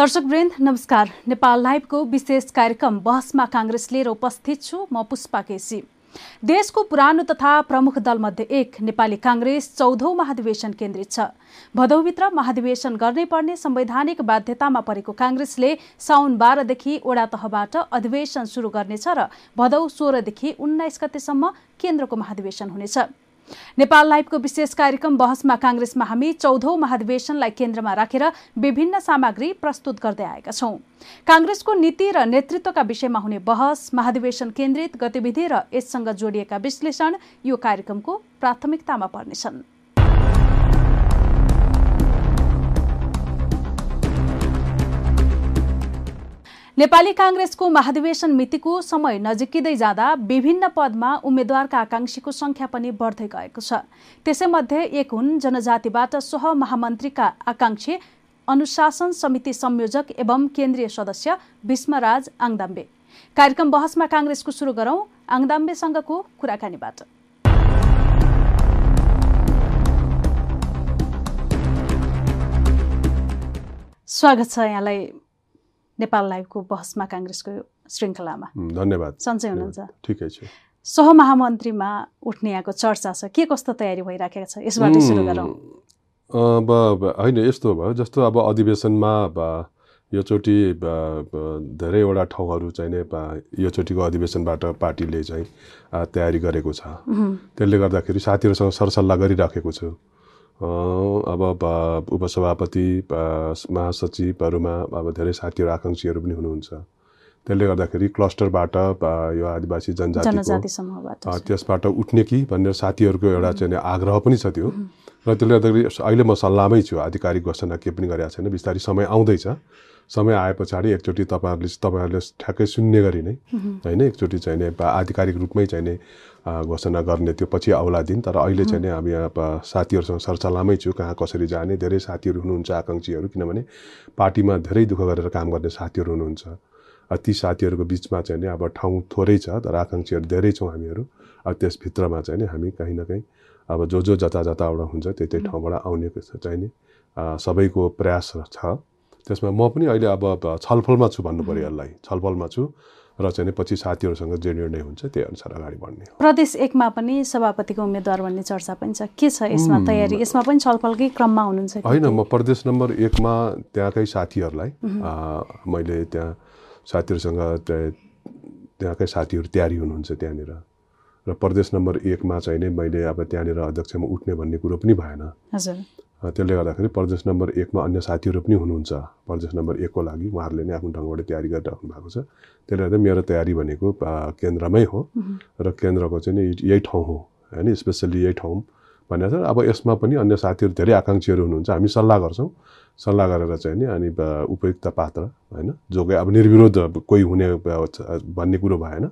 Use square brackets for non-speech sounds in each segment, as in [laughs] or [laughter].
दर्शकवृन्द नमस्कार। नेपाल लाइभको विशेष कार्यक्रम बहसमा काङ्ग्रेस लिएर उपस्थित छु म पुष्पा केसी। देशको पुरानो तथा प्रमुख दलमध्ये एक नेपाली काङ्ग्रेस चौधौं महाधिवेशन केन्द्रित छ। भदौभित्र महाधिवेशन गर्नै पर्ने संवैधानिक बाध्यतामा परेको काङ्ग्रेसले साउन बाह्रदेखि ओडा तहबाट अधिवेशन शुरू गर्नेछ र भदौ सोह्रदेखि उन्नाइस गतेसम्म केन्द्रको महाधिवेशन हुनेछ। नेपाल लाइभको विशेष कार्यक्रम बहसमा काङ्ग्रेसमा हामी चौधौं महाधिवेशनलाई केन्द्रमा राखेर विभिन्न सामग्री प्रस्तुत गर्दै आएका छौं। काङ्ग्रेसको नीति र नेतृत्वका विषयमा हुने बहस महाधिवेशन केन्द्रित गतिविधि र यससँग जोडिएका विश्लेषण यो कार्यक्रमको प्राथमिकतामा पर्नेछन्। नेपाली काङ्ग्रेसको महाधिवेशन मितिको समय नजिकिँदै जाँदा विभिन्न पदमा उम्मेद्वारका आकांक्षीको संख्या पनि बढ्दै गएको छ। त्यसैमध्ये एक हुन् जनजातिबाट सह महामन्त्रीका आकांक्षी अनुशासन समिति संयोजक एवं केन्द्रीय सदस्य भीष्मराज आङदाम्बे। कार्यक्रम बहसमा काङ्ग्रेसको सुरु गरौं आङदाम्बेसँगको कुराकानीबाट। स्वागत छ यहाँलाई। नेपाल लाइभको बहसमा काङ्ग्रेसको श्रृङ्खलामा। धन्यवाद। सन्चै हुनुहुन्छ। ठिकै छु। सहमहामन्त्रीमा उठ्ने यहाँको चर्चा छ। के कस्तो तयारी भइराखेको छ? यसबाट सुरु गरौँ। अब होइन यस्तो भयो। जस्तो अब अधिवेशनमा योचोटि धेरैवटा ठाउँहरू चाहिँ नै योचोटिको अधिवेशनबाट पार्टीले चाहिँ तयारी गरेको छ। त्यसले गर्दाखेरि साथीहरूसँग सरसल्लाह गरिराखेको छु। अब उपसभापति महासचिवहरूमा अब धेरै साथीहरू आकाङ्क्षीहरू पनि हुनुहुन्छ। त्यसले गर्दाखेरि क्लस्टरबाट यो आदिवासी जनजातिको त्यसबाट उठ्ने कि भनेर साथीहरूको एउटा चाहिँ आग्रह पनि छ त्यो। र त्यसले गर्दाखेरि अहिले म सल्लाहमै छु आधिकारिक घोषणा के पनि गरेको छैन बिस्तारै समय आउँदैछ। समय आए पछाडि एकचोटि तपाईँहरूले तपाईँहरूले ठ्याक्कै सुन्ने गरी नै होइन एकचोटि चाहिँ आधिकारिक रूपमै चाहिँ घोषणा गर्ने त्यो पछि आउला दिन। तर अहिले चाहिँ नै हामी यहाँ साथीहरूसँग सरसल्लाहमै छु कहाँ कसरी जाने धेरै साथीहरू हुनुहुन्छ आकाङ्क्षीहरू। किनभने पार्टीमा धेरै दुःख गरेर काम गर्ने साथीहरू हुनुहुन्छ। ती साथीहरूको बिचमा चाहिँ नि अब ठाउँ थोरै छ तर आकाङ्क्षीहरू धेरै छौँ हामीहरू। अब त्यसभित्रमा चाहिँ नि हामी कहीँ न कहीँ अब जो जो जता जताबाट हुन्छ त्यही त्यही ठाउँबाट आउने चाहिँ नि सबैको प्रयास छ। त्यसमा म पनि अहिले अब छलफलमा छु भन्नु पऱ्यो यसलाई। छलफलमा छु। र चाहिँ पछि साथीहरूसँग जे निर्णय हुन्छ त्यही अनुसार अगाडि बढ्ने प्रदेश एकमा पनि सभापतिको उम्मेद्वार भन्ने चर्चा पनि छ। के छ यसमा तयारी? यसमा पनि छलफलकै क्रममा हुनुहुन्छ होइन म प्रदेश नम्बर एकमा त्यहाँकै साथीहरूलाई मैले त्यहाँ साथीहरूसँग त्यहाँकै साथीहरू तयारी हुनुहुन्छ त्यहाँनिर। र प्रदेश नम्बर एकमा चाहिँ नै मैले अब त्यहाँनिर अध्यक्षमा उठ्ने भन्ने कुरो पनि भएन। हजुर। त्यसले गर्दाखेरि प्रदेश नम्बर एकमा अन्य साथीहरू पनि हुनुहुन्छ। प्रदेश नम्बर एकको लागि उहाँहरूले नै आफ्नो ढङ्गबाट तयारी गरिराख्नु भएको छ। त्यसले गर्दा मेरो तयारी भनेको केन्द्रमै हो र केन्द्रको चाहिँ नि यही ठाउँ हो। होइन स्पेसल्ली यही ठाउँ भनेर अब यसमा पनि अन्य साथीहरू धेरै आकाङ्क्षीहरू हुनुहुन्छ। हामी सल्लाह गर्छौँ। सल्लाह गरेर चाहिँ नि अनि उपयुक्त पात्र होइन? जो अब निर्विरोध कोही हुने भन्ने कुरो भएन।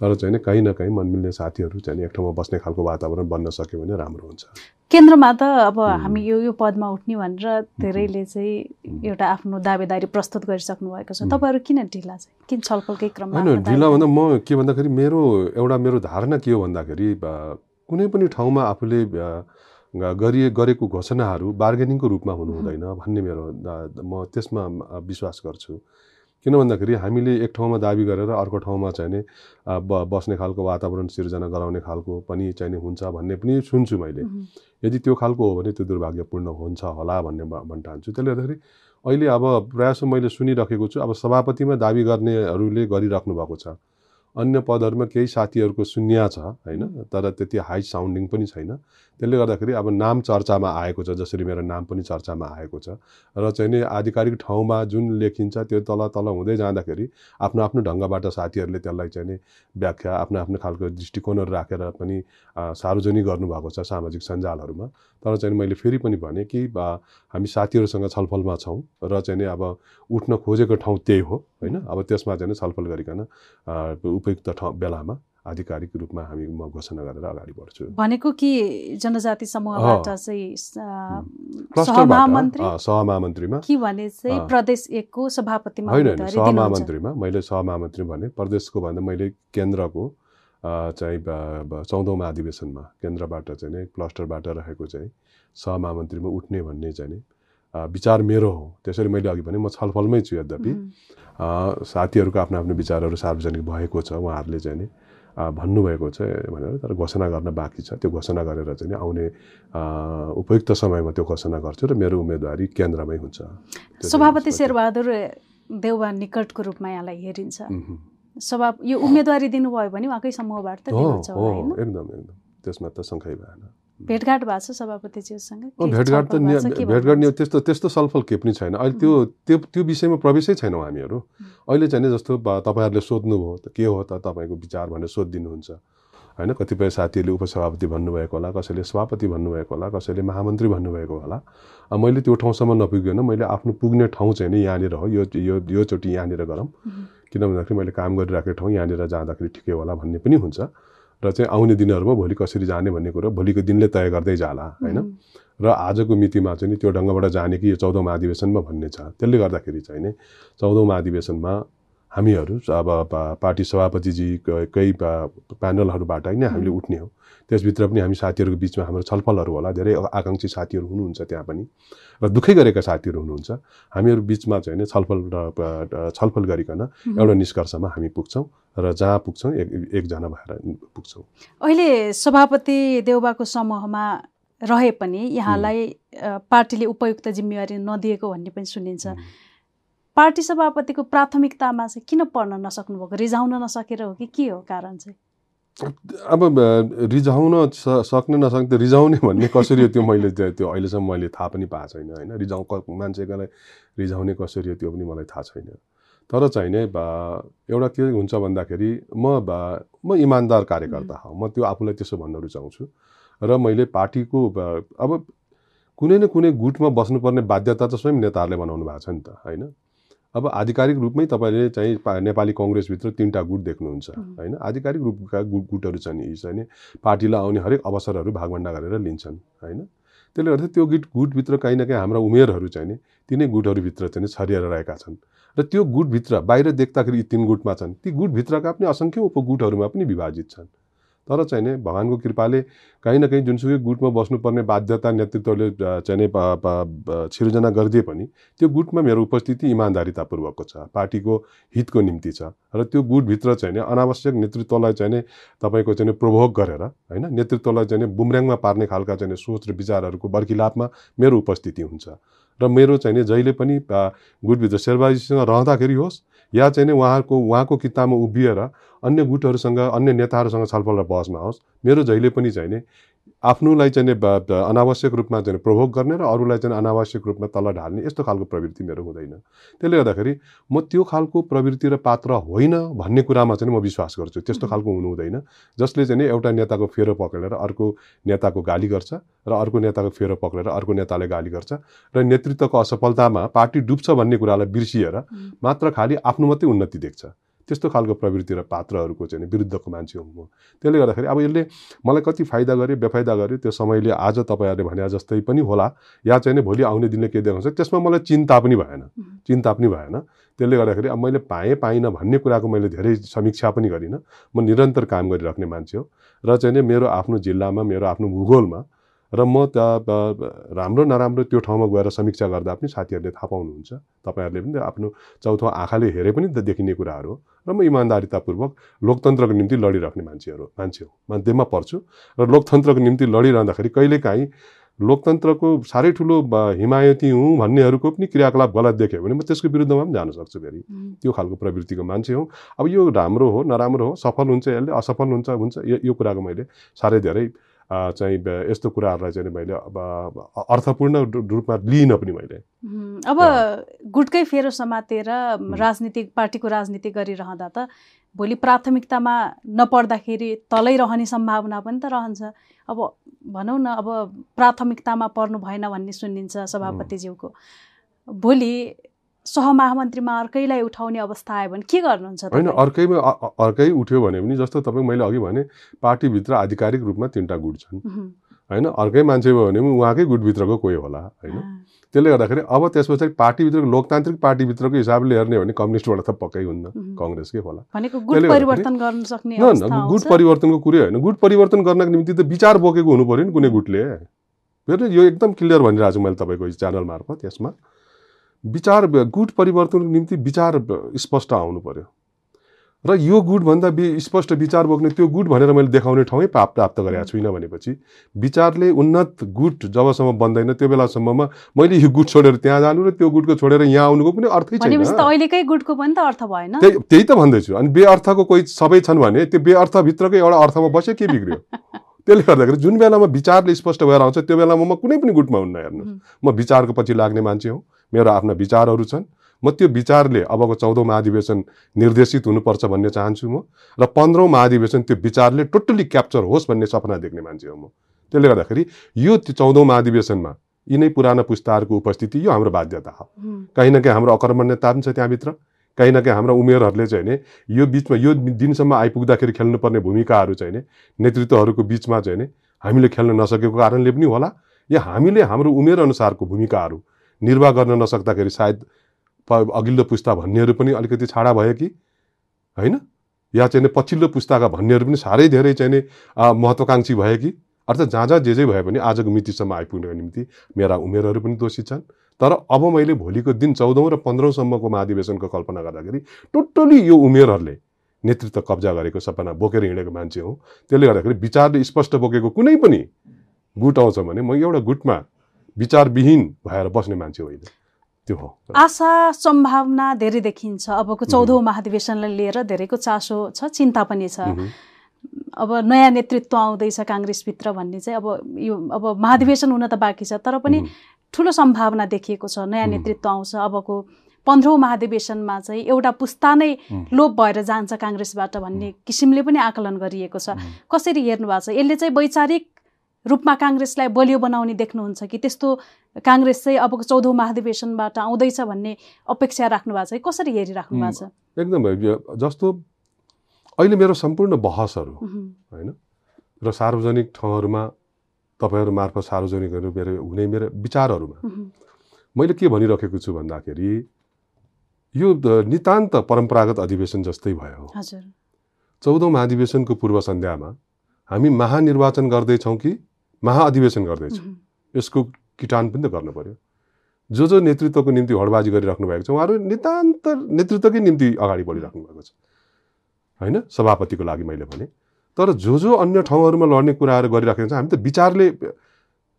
तर चाहिँ नि कहीँ न कहीँ मनमिल्ने साथीहरू चाहिँ एक ठाउँमा बस्ने खालको वातावरण बन्न सक्यो भने राम्रो हुन्छ। केन्द्रमा त अब हामी यो यो पदमा उठ्ने भनेर धेरैले चाहिँ एउटा आफ्नो दावेदारी प्रस्तुत गरिसक्नु भएको छ। तपाईँहरू किन ढिला चाहिँ? किन छलफलकै क्रममा होइन ढिला भन्दा म के भन्दाखेरि मेरो एउटा मेरो धारणा के हो भन्दाखेरि कुनै पनि ठाउँमा आफूले गरिए गरेको घोषणाहरू बार्गेनिङको रूपमा हुनु हुँदैन भन्ने मेरो म त्यसमा विश्वास गर्छु। किन भन्दाखेरि हामीले एक ठाउँमा दाबी गरेर अर्को ठाउँमा चाहिँ नि ब बस्ने खालको वातावरण सिर्जना गराउने खालको पनि चाहिँ हुन्छ भन्ने पनि सुन्छु मैले। यदि त्यो खालको हो भने त्यो दुर्भाग्यपूर्ण हुन्छ होला भन्ने भन्न चाहन्छु त्यसले गर्दाखेरि अहिले अब प्रायः मैले सुनिराखेको छु अब सभापतिमा दाबी गर्नेहरूले गरिराख्नु भएको छ। अन्य पदहरूमा केही साथीहरूको शून्य छ होइन? तर त्यति हाई साउन्डिङ पनि छैन। त्यसले गर्दाखेरि अब नाम चर्चामा आएको छ जसरी मेरो नाम पनि चर्चामा आएको छ। र चाहिँ नि आधिकारिक ठाउँमा जुन लेखिन्छ त्यो तल तल हुँदै जाँदाखेरि आफ्नो आफ्नो ढङ्गबाट साथीहरूले त्यसलाई चाहिँ नि व्याख्या आफ्नो आफ्नो खालको दृष्टिकोणहरू राखेर पनि सार्वजनिक गर्नुभएको छ सामाजिक सञ्जालहरूमा। तर चाहिँ मैले फेरि पनि भने कि हामी साथीहरूसँग छलफलमा छौँ र चाहिँ नि अब उठ्न खोजेको ठाउँ त्यही हो होइन? अब त्यसमा चाहिँ छलफल गरिकन उपयुक्त ठाउँ बेलामा आधिकारिक रूपमा हामी म घोषणा गरेर अगाडि बढ्छु। भनेको कि जनजाति समूहबाट चाहिँ सहमहामन्त्रीमा कि भने चाहिँ प्रदेश एकको सभापतिमा होइन होइन सहमहामन्त्रीमा मैले सहमहामन्त्री भने प्रदेशको भन्दा मैले केन्द्रको चाहिँ चौधौँ महाधिवेशनमा केन्द्रबाट चाहिँ नै क्लस्टरबाट रहेको चाहिँ सहमहामन्त्रीमा उठ्ने भन्ने चाहिँ विचार मेरो हो। त्यसरी मैले अघि भने म छलफलमै छु यद्यपि। साथीहरूको आफ्नो आफ्नो विचारहरू सार्वजनिक भएको छ उहाँहरूले चाहिँ नि भन्नुभएको छ भनेर तर घोषणा गर्न बाँकी छ। त्यो घोषणा गरेर चाहिँ नि आउने उपयुक्त समयमा त्यो घोषणा गर्छु र मेरो उम्मेदवारी केन्द्रमै हुन्छ। सभापति शेरबहादुर देउबा निकटको रूपमा यहाँलाई हेरिन्छ। सभा यो उम्मेदवारी दिनुभयो भने उहाँकै समूहबाट एकदम एकदम। त्यसमा त शङ्कै भएन। भेटघाट भएको छ सभापतिज्यूसँग भेटघाट त भेटघाट नि? त्यस्तो त्यस्तो छलफल के पनि छैन। अहिले त्यो त्यो त्यो विषयमा प्रवेशै छैनौँ हामीहरू। अहिले चाहिँ नि जस्तो तपाईँहरूले सोध्नुभयो त के हो त तपाईँको विचार भनेर सोधिदिनुहुन्छ। होइन कतिपय साथीहरूले उपसभापति भन्नुभएको होला कसैले सभापति भन्नुभएको होला कसैले महामन्त्री भन्नुभएको होला। मैले त्यो ठाउँसम्म नपुगिकन मैले आफ्नो पुग्ने ठाउँ चाहिँ नि यहाँनिर हो यो यो योचोटि यहाँनिर गरौँ। किन भन्दाखेरि मैले काम गरिराखेको ठाउँ यहाँनिर जाँदाखेरि ठिकै होला भन्ने पनि हुन्छ। र चाहिँ आउने दिनहरूमा भोलि कसरी जाने भन्ने कुरो भोलिको दिनले तय गर्दै जाला होइन? र आजको मितिमा चाहिँ नि त्यो ढङ्गबाट जाने कि यो चौधौँ महाधिवेशनमा भन्ने छ। त्यसले गर्दाखेरि चाहिँ नि चौधौँ महाधिवेशनमा हामीहरू अब पार्टी सभापतिजी क- प्यानलहरूबाट नै हामीले उठ्ने हो। त्यसभित्र पनि हामी साथीहरूको बिचमा हाम्रो छलफलहरू होला धेरै आकाङ्क्षी साथीहरू हुनुहुन्छ त्यहाँ पनि र दुःखै गरेका साथीहरू हुनुहुन्छ। हामीहरू बिचमा चाहिँ नि छलफल र छलफल गरिकन एउटा निष्कर्षमा हामी पुग्छौँ र जहाँ पुग्छौँ एक एकजना भएर पुग्छौँ। अहिले सभापति देउबाको समूहमा रहे पनि यहाँलाई पार्टीले उपयुक्त जिम्मेवारी नदिएको भन्ने पनि सुनिन्छ. पार्टी सभापतिको प्राथमिकतामा चाहिँ किन पढ्न नसक्नुभएको रिझाउन नसकेर हो कि के हो कारण चाहिँ? अब रिझाउन स- सक्ने नसक्ने त रिझाउने भन्ने कसरी हो त्यो मैले त्यो त्यो अहिलेसम्म मैले थाहा पनि पाएको छैन होइन? रिझाउ मान्छेकोलाई रिझाउने कसरी हो त्यो पनि मलाई थाहा छैन। तर चाहिँ नै बा- एउटा के हुन्छ भन्दाखेरि म बा- म इमान्दार कार्यकर्ता हो। म त्यो आफूलाई त्यसो भन्न रुचाउँछु र मैले पार्टीको अब कुनै न कुनै गुटमा बस्नुपर्ने बाध्यता त स्वयं नेताहरूले बनाउनु भएको छ नि त होइन? अब आधिकारिक रूपमै तपाईँले चाहिँ नेपाली कङ्ग्रेसभित्र तिनवटा गुट देख्नुहुन्छ. होइन? आधिकारिक रूपका गुट गुटहरू छन् यी चाहिँ पार्टीलाई आउने हरेक अवसरहरू भागभन्डा गरेर लिन्छन् होइन? त्यसले गर्दा त्यो गुट गुटभित्र काहीँ न काहीँ हाम्रा उमेरहरू चाहिँ नि तिनै गुटहरूभित्र चाहिँ छरिएर रहेका छन्। र त्यो गुटभित्र बाहिर देख्दाखेरि यी तिन गुटमा छन् ती गुटभित्रका पनि असङ्ख्य उपगुटहरूमा पनि विभाजित छन्। तर चाहिँ नि भगवान्को कृपाले काहीँ न काहीँ जुनसुकै गुटमा बस्नुपर्ने बाध्यता नेतृत्वले चाहिँ नि सिर्जना गरिदिए पनि त्यो गुटमा मेरो उपस्थिति इमान्दारितापूर्वकको छ पार्टीको हितको निम्ति छ र त्यो गुटभित्र चाहिँ नि अनावश्यक नेतृत्वलाई चाहिँ नि तपाईँको चाहिँ नि प्रोभोक गरेर होइन? नेतृत्वलाई चाहिँ बुमऱ्याङमा पार्ने खालका चाहिँ सोच र विचारहरूको बर्खिलापमा मेरो उपस्थिति हुन्छ र मेरो चाहिँ नि जहिले पनि गुटभित्र शेरबाजीसँग रहँदाखेरि होस् या चाहिँ नि उहाँको उहाँको किताबमा उभिएर अन्य गुटहरूसँग अन्य नेताहरूसँग छलफल र बहसमा होस् मेरो जहिले पनि चाहिँ नि आफ्नोलाई चाहिँ अनावश्यक रूपमा चाहिँ प्रोभोक गर्ने र अरूलाई चाहिँ अनावश्यक रूपमा तल ढाल्ने यस्तो खालको प्रवृत्ति मेरो हुँदैन। त्यसले गर्दाखेरि म त्यो खालको प्रवृत्ति र पात्र होइन भन्ने कुरामा चाहिँ म विश्वास गर्छु। त्यस्तो खालको हुनु हुँदैन। जसले चाहिँ नि एउटा नेताको फेरो पक्रेर अर्को नेताको गाली गर्छ र अर्को नेताको फेरो पक्रेर अर्को नेताले गाली गर्छ र नेतृत्वको असफलतामा पार्टी डुब्छ भन्ने कुरालाई बिर्सिएर मात्र खालि आफ्नो मात्रै उन्नति देख्छ। त्यस्तो खालको प्रवृत्ति र पात्रहरूको चाहिँ विरुद्धको मान्छे हुँ म। त्यसले गर्दाखेरि अब यसले मलाई कति फाइदा गर्यो बेफाइदा गर्यो त्यो समयले आज तपाईँहरूले भने जस्तै पनि होला या चाहिँ भोलि आउने दिनले के देखाउँछ त्यसमा मलाई चिन्ता पनि भएन। चिन्ता पनि भएन। त्यसले गर्दाखेरि अब मैले पाएँ पाइनँ भन्ने कुराको मैले धेरै समीक्षा पनि गरिनँ। म निरन्तर काम गरिराख्ने मान्छे हो। र चाहिँ नि मेरो आफ्नो जिल्लामा मेरो आफ्नो भूगोलमा र म त्यहाँ राम्रो नराम्रो त्यो ठाउँमा गएर समीक्षा गर्दा पनि साथीहरूले थाहा पाउनुहुन्छ। तपाईँहरूले पनि आफ्नो चौथो आँखाले हेरे पनि त देखिने कुराहरू हो। र म इमान्दारितापूर्वक लोकतन्त्रको निम्ति लडिराख्ने मान्छेहरू मान्छे हो। मध्येमा पर्छु र लोकतन्त्रको निम्ति लडिरहँदाखेरि कहिलेकाहीँ लोकतन्त्रको साह्रै ठुलो हिमायती हुँ भन्नेहरूको पनि क्रियाकलाप गलत देख्यो भने म त्यसको विरुद्धमा पनि जान सक्छु फेरि। त्यो खालको प्रवृत्तिको मान्छे हौँ। अब यो राम्रो हो नराम्रो हो सफल हुन्छ यसले असफल हुन्छ हुन्छ। यो यो कुराको मैले साह्रै धेरै चाहिँ यस्तो कुराहरूलाई चाहिँ मैले अब अर्थपूर्ण रूपमा लिइनँ पनि मैले। अब गुटकै फेरो समातेर राजनीतिक पार्टीको राजनीति गरिरहँदा त भोलि प्राथमिकतामा नपर्दाखेरि तलै रहने सम्भावना पनि त रहन्छ। अब भनौँ न अब प्राथमिकतामा पर्नु भएन भन्ने सुनिन्छ सभापतिज्यूको। भोलि सहमहामन्त्रीमा अर्कैलाई उठाउने अवस्था आयो भने के गर्नुहुन्छ होइन? अर्कैमा अर्कै उठ्यो भने पनि जस्तो तपाईँ मैले अघि भने पार्टीभित्र आधिकारिक रूपमा तिनवटा गुट छन्। होइन अर्कै मान्छे भयो भने पनि उहाँकै गुटभित्रको कोही होला होइन? त्यसले गर्दाखेरि अब त्यस पछाडि पार्टीभित्रको लोकतान्त्रिक पार्टीभित्रको हिसाबले हेर्ने भने कम्युनिस्टबाट त पक्कै हुन्न। कङ्ग्रेसकै होला। गुट? परिवर्तनको कुरै होइन। गुट परिवर्तन गर्नको निम्ति त विचार बोकेको हुनु पऱ्यो नि कुनै गुटले। मेरो यो एकदम क्लियर भनिरहेको छु मैले तपाईँको च्यानल मार्फत यसमा। विचार गुट परिवर्तनको निम्ति विचार स्पष्ट आउनु पर्यो। र यो गुटभन्दा बि स्पष्ट विचार बोक्ने त्यो गुट भनेर मैले देखाउने ठाउँै प्राप्त प्राप्त गरेको छुइनँ भनेपछि विचारले उन्नत गुट जबसम्म बन्दैन त्यो बेलासम्ममा मैले यो गुट छोडेर त्यहाँ जानु र त्यो गुटको छोडेर यहाँ आउनुको कुनै अर्थै छैन। अहिलेकै गुटको पनि त अर्थ भएन। त्यही त्यही त भन्दैछु। अनि बे अर्थको कोही सबै छन् भने त्यो बे अर्थभित्रकै एउटा अर्थमा बस्यो के बिग्रियो? [laughs] त्यसले गर्दाखेरि जुन बेलामा विचारले स्पष्ट भएर आउँछ त्यो बेलामा म कुनै पनि गुटमा हुन्न हेर्नु म विचारको पछि लाग्ने मान्छे हो। मेरो आफ्ना विचारहरू छन्। म त्यो विचारले अबको चौधौँ महाधिवेशन निर्देशित हुनुपर्छ भन्ने चाहन्छु म र पन्ध्रौँ महाधिवेशन त्यो विचारले टोटल्ली क्याप्चर होस् भन्ने सपना देख्ने मान्छे हो म। त्यसले गर्दाखेरि यो चौधौँ महाधिवेशनमा यिनै पुराना पुस्ताहरूको उपस्थिति यो हाम्रो बाध्यता हो। कहीँ न कहीँ हाम्रो अकर्मण्यता पनि छ त्यहाँभित्र। कहीँ न कहीँ हाम्रा उमेरहरूले चाहिँ नि यो बिचमा यो दिनसम्म आइपुग्दाखेरि खेल्नुपर्ने भूमिकाहरू चाहिँ नि नेतृत्वहरूको बिचमा चाहिँ नि हामीले खेल्न नसकेको कारणले पनि होला। या हामीले हाम्रो उमेर अनुसारको भूमिकाहरू निर्वाह गर्न नसक्दाखेरि सायद अघिल्लो पुस्ता भन्नेहरू पनि अलिकति छाडा भयो कि? होइन? या चाहिँ पछिल्लो पुस्ताका भन्नेहरू पनि साह्रै धेरै चाहिँ नि महत्त्वकाङ्क्षी भए कि? अर्थात् जहाँ जहाँ जे जे भए पनि आजको मितिसम्म आइपुग्नको निम्ति मेरा उमेरहरू पनि दोषी छन्। तर अब मैले भोलिको दिन चौधौँ र पन्ध्रौँसम्मको महाधिवेशनको कल्पना गर्दाखेरि टोटली यो उमेरहरूले नेतृत्व कब्जा गरेको सपना बोकेर हिँडेको मान्छे हो। त्यसले गर्दाखेरि विचारले स्पष्ट बोकेको कुनै पनि गुट आउँछ भने म एउटा गुटमा विचारविहीन भएर बस्ने मान्छे होइन त्यो हो। आशा सम्भावना धेरै देखिन्छ। अबको चौधौँ महाधिवेशनलाई लिएर धेरैको चासो छ चिन्ता पनि छ। अब नयाँ नेतृत्व आउँदैछ काङ्ग्रेसभित्र भन्ने चाहिँ अब यो अब महाधिवेशन हुन त बाँकी छ तर पनि ठुलो सम्भावना देखिएको छ। नयाँ नेतृत्व आउँछ। अबको पन्ध्रौँ महाधिवेशनमा चाहिँ एउटा पुस्ता नै लोप भएर जान्छ काङ्ग्रेसबाट भन्ने किसिमले पनि आकलन गरिएको छ। कसरी हेर्नु भएको छ? यसले चाहिँ वैचारिक रूपमा काङ्ग्रेसलाई बलियो बनाउने देख्नुहुन्छ कि त्यस्तो काङ्ग्रेस चाहिँ अबको चौधौँ महाधिवेशनबाट आउँदैछ भन्ने अपेक्षा राख्नु भएको छ। कसरी हेरिराख्नु भएको छ? एकदम जस्तो अहिले मेरो सम्पूर्ण बहसहरू होइन र सार्वजनिक ठाउँहरूमा तपाईँहरू मार्फत सार्वजनिकहरू मेरो हुने मेरो विचारहरूमा मैले के भनिराखेको छु भन्दाखेरि यो नितान्त परम्परागत अधिवेशन जस्तै भयो। चौधौँ महाधिवेशनको पूर्व सन्ध्यामा हामी महानिर्वाचन गर्दैछौँ कि महाअधिवेशन गर्दैछौँ। यसको किटान पनि त गर्नु पर्यो। जो जो नेतृत्वको निम्ति हडबाजी गरिराख्नु भएको छ उहाँहरू नितान्त नेतृत्वकै निम्ति अगाडि बढिराख्नु भएको छ। होइन? सभापतिको लागि मैले भने। तर जो जो अन्य ठाउँहरूमा लड्ने कुराहरू गरिराखेको छ हामी त विचारले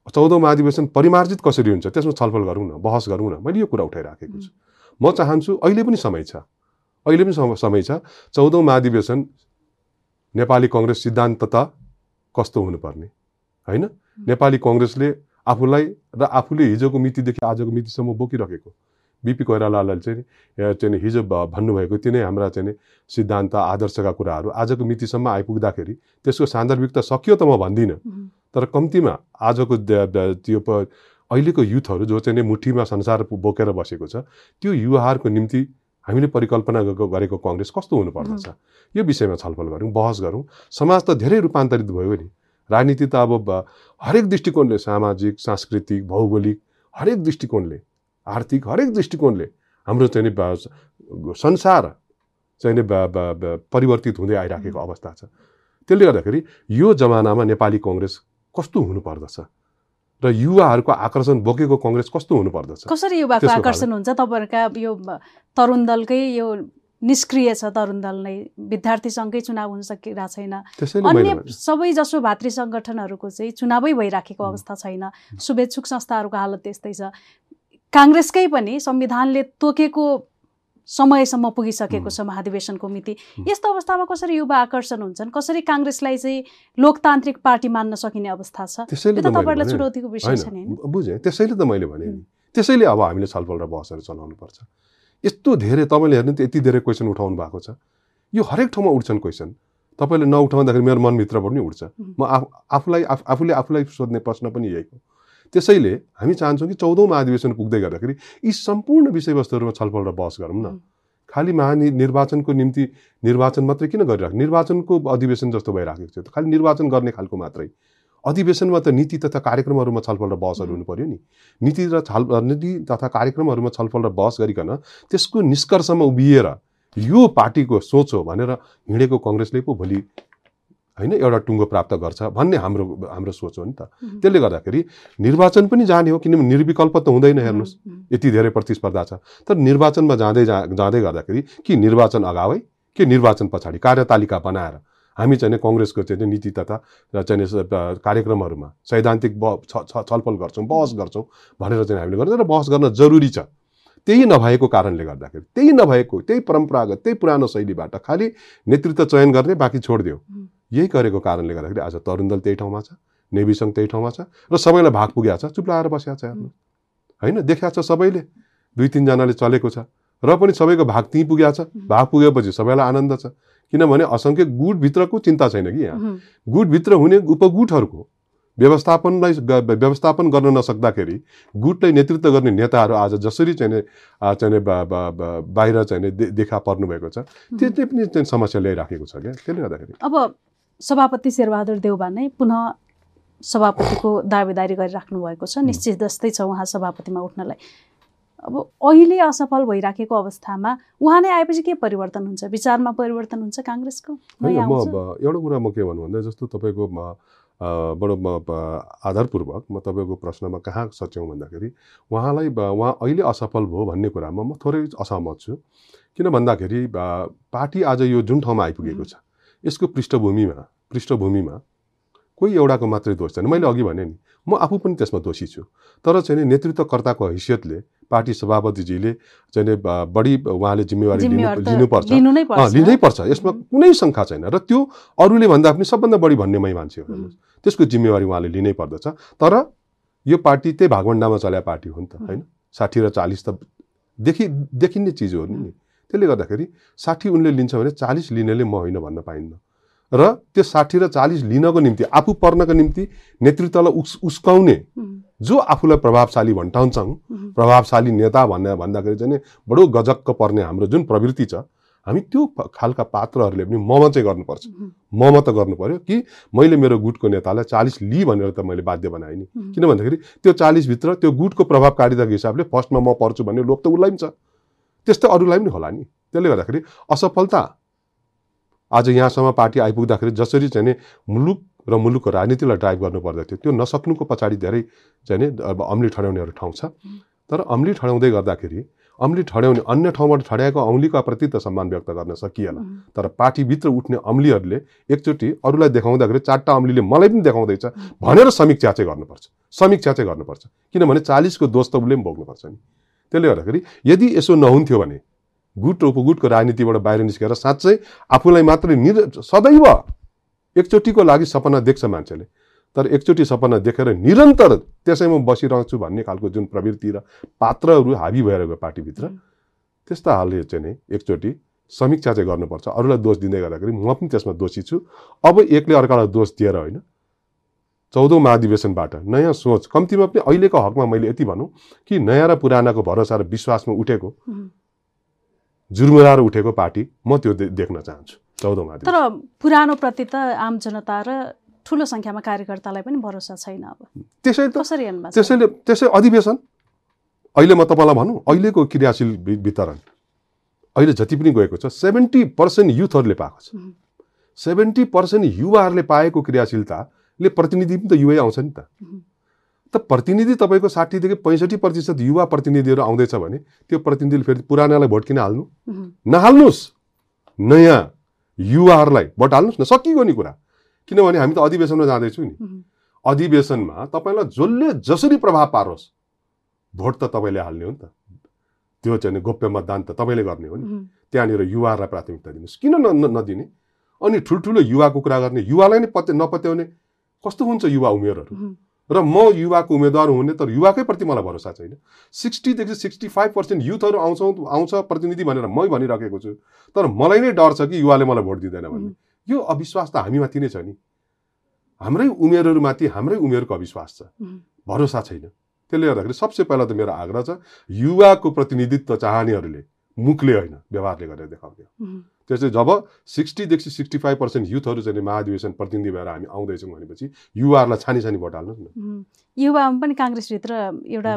चौधौँ महाधिवेशन परिमार्जित कसरी हुन्छ? त्यसमा छलफल गरौँ न बहस गरौँ न। मैले यो कुरा उठाइराखेको छु। म चाहन्छु अहिले पनि समय छ। अहिले पनि समय छ। चौधौँ महाधिवेशन नेपाली कङ्ग्रेस सिद्धान्त त कस्तो हुनुपर्ने? होइन? नेपाली कङ्ग्रेसले आफूलाई र आफूले हिजोको मितिदेखि आजको मितिसम्म बोकिरहेको बिपी कोइरालालाई चाहिँ चाहिँ हिजो भन्नुभएको त्यो नै हाम्रा चाहिँ सिद्धान्त आदर्शका कुराहरू आजको मितिसम्म आइपुग्दाखेरि त्यसको सान्दर्भिकता सकियो त म भन्दिनँ। तर कम्तीमा आजको त्यो अहिलेको युथहरू जो चाहिँ मुठीमा संसार बोकेर बसेको छ त्यो युवाहरूको निम्ति हामीले परिकल्पना गरेको कङ्ग्रेस कस्तो हुनुपर्दछ? यो विषयमा छलफल गरौँ बहस गरौँ। समाज त धेरै रूपान्तरित भयो नि। राजनीति त अब हरेक दृष्टिकोणले सामाजिक सांस्कृतिक भौगोलिक हरेक दृष्टिकोणले आर्थिक हरेक दृष्टिकोणले हाम्रो चाहिँ संसार चाहिँ परिवर्तित हुँदै आइराखेको अवस्था छ। त्यसले गर्दाखेरि यो जमानामा नेपाली कङ्ग्रेस कस्तो हुनुपर्दछ? र युवाहरूको आकर्षण बोकेको कङ्ग्रेस कस्तो हुनुपर्दछ? कसरी युवाको आकर्षण हुन्छ? तपाईँहरूका यो तरुण दलकै यो निष्क्रिय छ तरुण दल नै विद्यार्थी सङ्घकै चुनाव हुन सकिरहेको छैन। अन्य सबै जसो भातृ सङ्गठनहरूको चाहिँ चुनावै भइराखेको अवस्था छैन। शुभेच्छुक संस्थाहरूको हालत त्यस्तै छ। काङ्ग्रेसकै पनि संविधानले तोकेको समयसम्म पुगिसकेको छ महाधिवेशनको मिति। यस्तो अवस्थामा कसरी युवा आकर्षण हुन्छन्? कसरी काङ्ग्रेसलाई चाहिँ लोकतान्त्रिक पार्टी मान्न सकिने अवस्था छ? त्यसैले तपाईँहरूलाई चुनौतीको विषय छ नि बुझेँ। त्यसैले त मैले भने त्यसैले अब हामीले छलफल र बहसहरू चलाउनु पर्छ यस्तो धेरै तपाईँले हेर्नु त यति धेरै क्वेसन उठाउनु भएको छ। यो हरेक ठाउँमा उठ्छन् क्वेसन तपाईँले नउठाउँदाखेरि मेरो मनभित्र पनि उठ्छ। म आफूलाई आफूले आफूलाई सोध्ने प्रश्न पनि यही हो। त्यसैले हामी चाहन्छौँ कि चौधौँ महाधिवेशन पुग्दै गर्दाखेरि यी सम्पूर्ण विषयवस्तुहरूमा छलफल र बहस गरौँ न। खालि महानि निर्वाचनको निम्ति निर्वाचन मात्रै किन गरिरहेको निर्वाचनको अधिवेशन जस्तो भइराखेको छ खालि निर्वाचन गर्ने खालको मात्रै। अधिवेशनमा त नीति तथा कार्यक्रमहरूमा छलफल र बहसहरू हुनु पऱ्यो नि। नीति र छल नीति तथा कार्यक्रमहरूमा छलफल र बहस गरिकन त्यसको निष्कर्षमा उभिएर यो पार्टीको सोच हो भनेर हिँडेको कङ्ग्रेसले पो भोलि होइन एउटा टुङ्गो प्राप्त गर्छ भन्ने हाम्रो हाम्रो सोच हो नि त। त्यसले गर्दाखेरि निर्वाचन पनि जाने हो किनभने निर्विकल्प त हुँदैन हेर्नुहोस् यति धेरै प्रतिस्पर्धा छ। तर निर्वाचनमा जाँदै जा जाँदै गर्दाखेरि कि निर्वाचन अगावै कि निर्वाचन पछाडि कार्यतालिका बनाएर हामी चाहिँ कङ्ग्रेसको चाहिँ नीति तथा चाहिँ कार्यक्रमहरूमा सैद्धान्तिक ब छलफल गर्छौँ बहस गर्छौँ भनेर चाहिँ हामीले गर्छौँ र बहस गर्न जरुरी छ। त्यही नभएको कारणले गर्दाखेरि त्यही नभएको त्यही परम्परागत त्यही पुरानो शैलीबाट खालि नेतृत्व चयन गर्ने बाँकी छोडिदियो। यही गरेको कारणले गर्दाखेरि आज तरुण दल त्यही ठाउँमा छ नेभी सङ्घ त्यही ठाउँमा छ र सबैलाई भाग पुगेको छ चुप लाएर बसेको छ हेर्नु होइन देखिया छ सबैले दुई तिनजनाले चलेको छ र पनि सबैको भाग त्यहीँ पुगेको छ भाग पुगेपछि सबैलाई आनन्द छ। किनभने असङ्ख्य गुटभित्रको चिन्ता छैन कि यहाँ। गुटभित्र हुने उपगुटहरूको व्यवस्थापनलाई व्यवस्थापन गर्न नसक्दाखेरि गुटलाई नेतृत्व गर्ने नेताहरू आज जसरी चाहिँ चाहिँ बाहिर चाहिँ देखा पर्नुभएको छ। त्यसले पनि चाहिँ समस्या ल्याइराखेको छ क्या। त्यसले गर्दाखेरि। अब सभापति शेरबहादुर देउबा नै पुनः सभापतिको दावेदारी गरिराख्नु भएको छ। निश्चित जस्तै छ उहाँ सभापतिमा उठ्नलाई। अब अहिले असफल भइराखेको अवस्थामा उहाँ नै आएपछि के परिवर्तन हुन्छ? विचारमा परिवर्तन हुन्छ काङ्ग्रेसको? म एउटा कुरा म के भन्नु भन्दा जस्तो तपाईँको बडो म आधारपूर्वक म तपाईँको प्रश्नमा कहाँ सच्याउँ भन्दाखेरि उहाँलाई उहाँ अहिले असफल भयो भन्ने कुरामा म थोरै असहमत छु। किन भन्दाखेरि पार्टी आज यो जुन ठाउँमा आइपुगेको छ यसको पृष्ठभूमिमा पृष्ठभूमिमा कोही एउटाको मात्रै दोष छैन। मैले अघि भने नि म आफू पनि त्यसमा दोषी छु। तर चाहिँ नि नेतृत्वकर्ताको हैसियतले पार्टी सभापतिजीले चाहिँ बढी उहाँले जिम्मेवारी लिनु लिनुपर्छ। लिनु पर्छ। यसमा कुनै शङ्का छैन। र त्यो अरूले भन्दा पनि सबभन्दा बढी भन्ने मै मान्छे। हो। त्यसको जिम्मेवारी उहाँले लिनै पर्दछ। तर यो पार्टी त्यही भागवण्डामा चल्या पार्टी हो नि त। होइन? साठी र चालिस त देखि देखिने चिज हो नि। त्यसले गर्दाखेरि साठी उनले लिन्छ भने चालिस लिनेले म होइन भन्न पाइन्न। र त्यो साठी र चालिस लिनको निम्ति आफू पर्नको निम्ति नेतृत्वलाई उस उस्काउने जो आफूलाई प्रभावशाली भन्टाउँछौँ प्रभावशाली नेता भन्ने भन्दाखेरि चाहिँ नि बडो गजक्क पर्ने हाम्रो जुन प्रवृत्ति छ हामी त्यो खालका पात्रहरूले पनि ममा चाहिँ गर्नुपर्छ। ममा त गर्नु पर्यो कि मैले मेरो गुटको नेतालाई चालिस लि भनेर त मैले बाध्य बनाएँ नि। किन भन्दाखेरि त्यो चालिसभित्र त्यो गुटको प्रभावकारिताको हिसाबले फर्स्टमा म पर्छु भन्ने लोभ त उसलाई पनि छ। त्यस्तै अरूलाई पनि होला नि। त्यसले गर्दाखेरि असफलता आज यहाँसम्म पार्टी आइपुग्दाखेरि जसरी चाहिँ मुलुक र मुलुकको राजनीतिलाई ड्राइभ गर्नु पर्दथ्यो त्यो नसक्नुको पछाडि धेरै चाहिँ अब अम्ली ठड्याउनेहरू ठाउँ छ। तर अम्ली ठड्याउँदै गर्दाखेरि अम्ली ठड्याउने अन्य ठाउँबाट ठड्याएको औँलीका प्रति त सम्मान व्यक्त गर्न सकिएला तर पार्टीभित्र उठ्ने अम्लीहरूले एकचोटि अरूलाई देखाउँदाखेरि चारवटा अम्लीले मलाई पनि देखाउँदैछ भनेर समीक्षा चाहिँ गर्नुपर्छ समीक्षा चाहिँ गर्नुपर्छ। किनभने चालिसको दोष त उसले पनि भोग्नुपर्छ नि। त्यसले गर्दाखेरि यदि यसो नहुन्थ्यो भने गुट उपगुटको राजनीतिबाट बाहिर निस्केर साँच्चै आफूलाई मात्रै निर सदैव एकचोटिको लागि सपना देख्छ मान्छेले। तर एकचोटि सपना देखेर निरन्तर त्यसैमा बसिरहन्छु भन्ने खालको जुन प्रवृत्ति र पात्रहरू हाबी भएर गयो पार्टीभित्र त्यस्ता हालले चाहिँ नि एकचोटि समीक्षा चाहिँ गर्नुपर्छ। अरूलाई दोष दिँदै गर्दाखेरि म पनि त्यसमा दोषी छु। अब एकले अर्कालाई दोष दिएर होइन चौधौँ महाधिवेशनबाट नयाँ सोच। कम्तीमा पनि अहिलेको हकमा मैले यति भनौँ कि नयाँ र पुरानाको भरोसा र विश्वासमा उठेको। उम्। जुर्मुराएर उठेको पार्टी म त्यो देख्न चाहन्छु। चौधौँ तर पुरानो प्रति त आम जनता र ठुलो सङ्ख्यामा कार्यकर्तालाई पनि भरोसा छैन अब। त्यसै त कसरी? त्यसैले त्यसै अधिवेशन। अहिले म तपाईँलाई भनौँ अहिलेको क्रियाशील वितरण। अहिले जति पनि गएको छ सेभेन्टी पर्सेन्ट युथहरूले पाएको छ। सेभेन्टी पर्सेन्ट युवाहरूले पाएको क्रियाशीलताले प्रतिनिधि पनि त युवै आउँछ नि त। त प्रतिनिधि तपाईँको साठीदेखि पैँसठी प्रतिशत युवा प्रतिनिधिहरू आउँदैछ भने त्यो प्रतिनिधिले फेरि पुरानालाई भोट किन हाल्नु नहाल्नुहोस्। नयाँ युवाहरूलाई भोट हाल्नुहोस् न सकिएको नि कुरा। किनभने हामी त अधिवेशनमा जाँदैछौँ नि। अधिवेशनमा तपाईँलाई जसले जसरी प्रभाव पारोस् भोट त तपाईँले हाल्ने हो नि त। त्यो चाहिँ गोप्य मतदान त तपाईँले गर्ने हो नि। त्यहाँनिर युवाहरूलाई प्राथमिकता दिनुहोस्। किन न नदिने? अनि ठुल्ठुलो युवाको कुरा गर्ने युवालाई नै पत्या नपत्याउने कस्तो हुन्छ युवा उमेरहरू? उम्, र म युवाको उम्मेद्वार हुने तर युवाकै प्रति मलाई भरोसा छैन। सिक्सटीदेखि सिक्सटी फाइभ पर्सेन्ट युथहरू आउँछौँ आउँछ प्रतिनिधि भनेर मै भनिराखेको छु। तर मलाई नै डर छ कि युवाले मलाई भोट दिँदैन भन्ने। यो अविश्वास त हामीमाथि नै छ नि। हाम्रै उमेरहरूमाथि हाम्रै उमेरको अविश्वास छ। भरोसा छैन। त्यसले गर्दाखेरि सबसे पहिला त मेरो आग्रह छ युवाको प्रतिनिधित्व चाहनेहरूले मुखले होइन व्यवहारले गरेर देखाउने त्यसै जब सिक्सटीदेखि सिक्सटी फाइभ पर्सेन्ट युथहरू चाहिँ महाधिवेशन प्रतिनिधि भएर हामी आउँदैछौँ भनेपछि युवाहरूलाई छानी छानी भोट हाल्नुहोस् न। युवामा पनि काङ्ग्रेसभित्र एउटा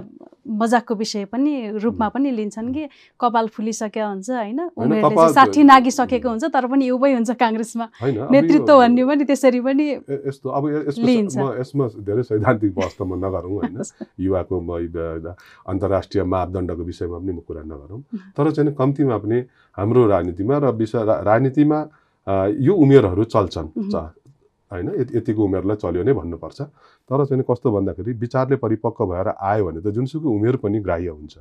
मजाकको विषय पनि रूपमा पनि लिन्छन् कि कपाल फुलिसकेको हुन्छ होइन? उमेरले साठी नागिसकेको हुन्छ तर पनि युवै हुन्छ काङ्ग्रेसमा। नेतृत्व भन्ने पनि त्यसरी पनि यस्तो अब यसमा धेरै सैद्धान्तिक बहस त म नगरौँ होइन। [laughs] युवाको अन्तर्राष्ट्रिय मापदण्डको विषयमा पनि म कुरा नगरौँ। तर चाहिँ कम्तीमा पनि हाम्रो राजनीतिमा र रा- राजनीतिमा यो उमेरहरू चल्छन्। होइन यति- यतिको उमेरलाई चल्यो नै भन्नुपर्छ। तर चाहिँ कस्तो भन्दाखेरि विचारले परिपक्व भएर आयो भने त जुनसुकै उमेर पनि ग्राह्य हुन्छ।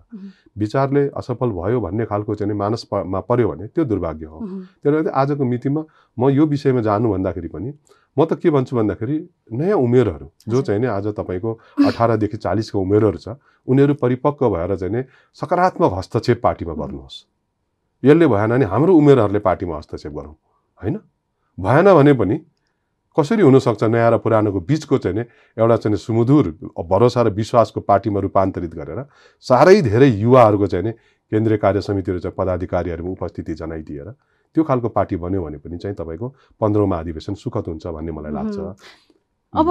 विचारले असफल भयो भन्ने खालको चाहिँ मानसमा पर्यो भने त्यो दुर्भाग्य हो। त्यसले गर्दा आजको मितिमा म यो विषयमा जानु भन्दाखेरि पनि म त के भन्छु भन्दाखेरि नयाँ उमेरहरू जो। चाहिँ नि आज तपाईँको अठारदेखि चालिसको उमेरहरू छ उनीहरू परिपक्व भएर चाहिँ सकारात्मक हस्तक्षेप पार्टीमा गर्नुहोस्। यसले भएन भने हाम्रो उमेरहरूले पार्टीमा हस्तक्षेप गरौँ होइन भएन भने पनि कसरी हुनसक्छ नयाँ र पुरानोको बिचको चाहिँ नि एउटा चाहिँ सुमधुर भरोसा र विश्वासको पार्टीमा रूपान्तरित गरेर साह्रै धेरै युवाहरूको चाहिँ नि केन्द्रीय कार्य समितिहरू चाहिँ पदाधिकारीहरूमा उपस्थिति जनाइदिएर त्यो खालको पार्टी बन्यो भने पनि चाहिँ तपाईँको पन्ध्रौँमा अधिवेशन सुखद हुन्छ भन्ने मलाई लाग्छ। अब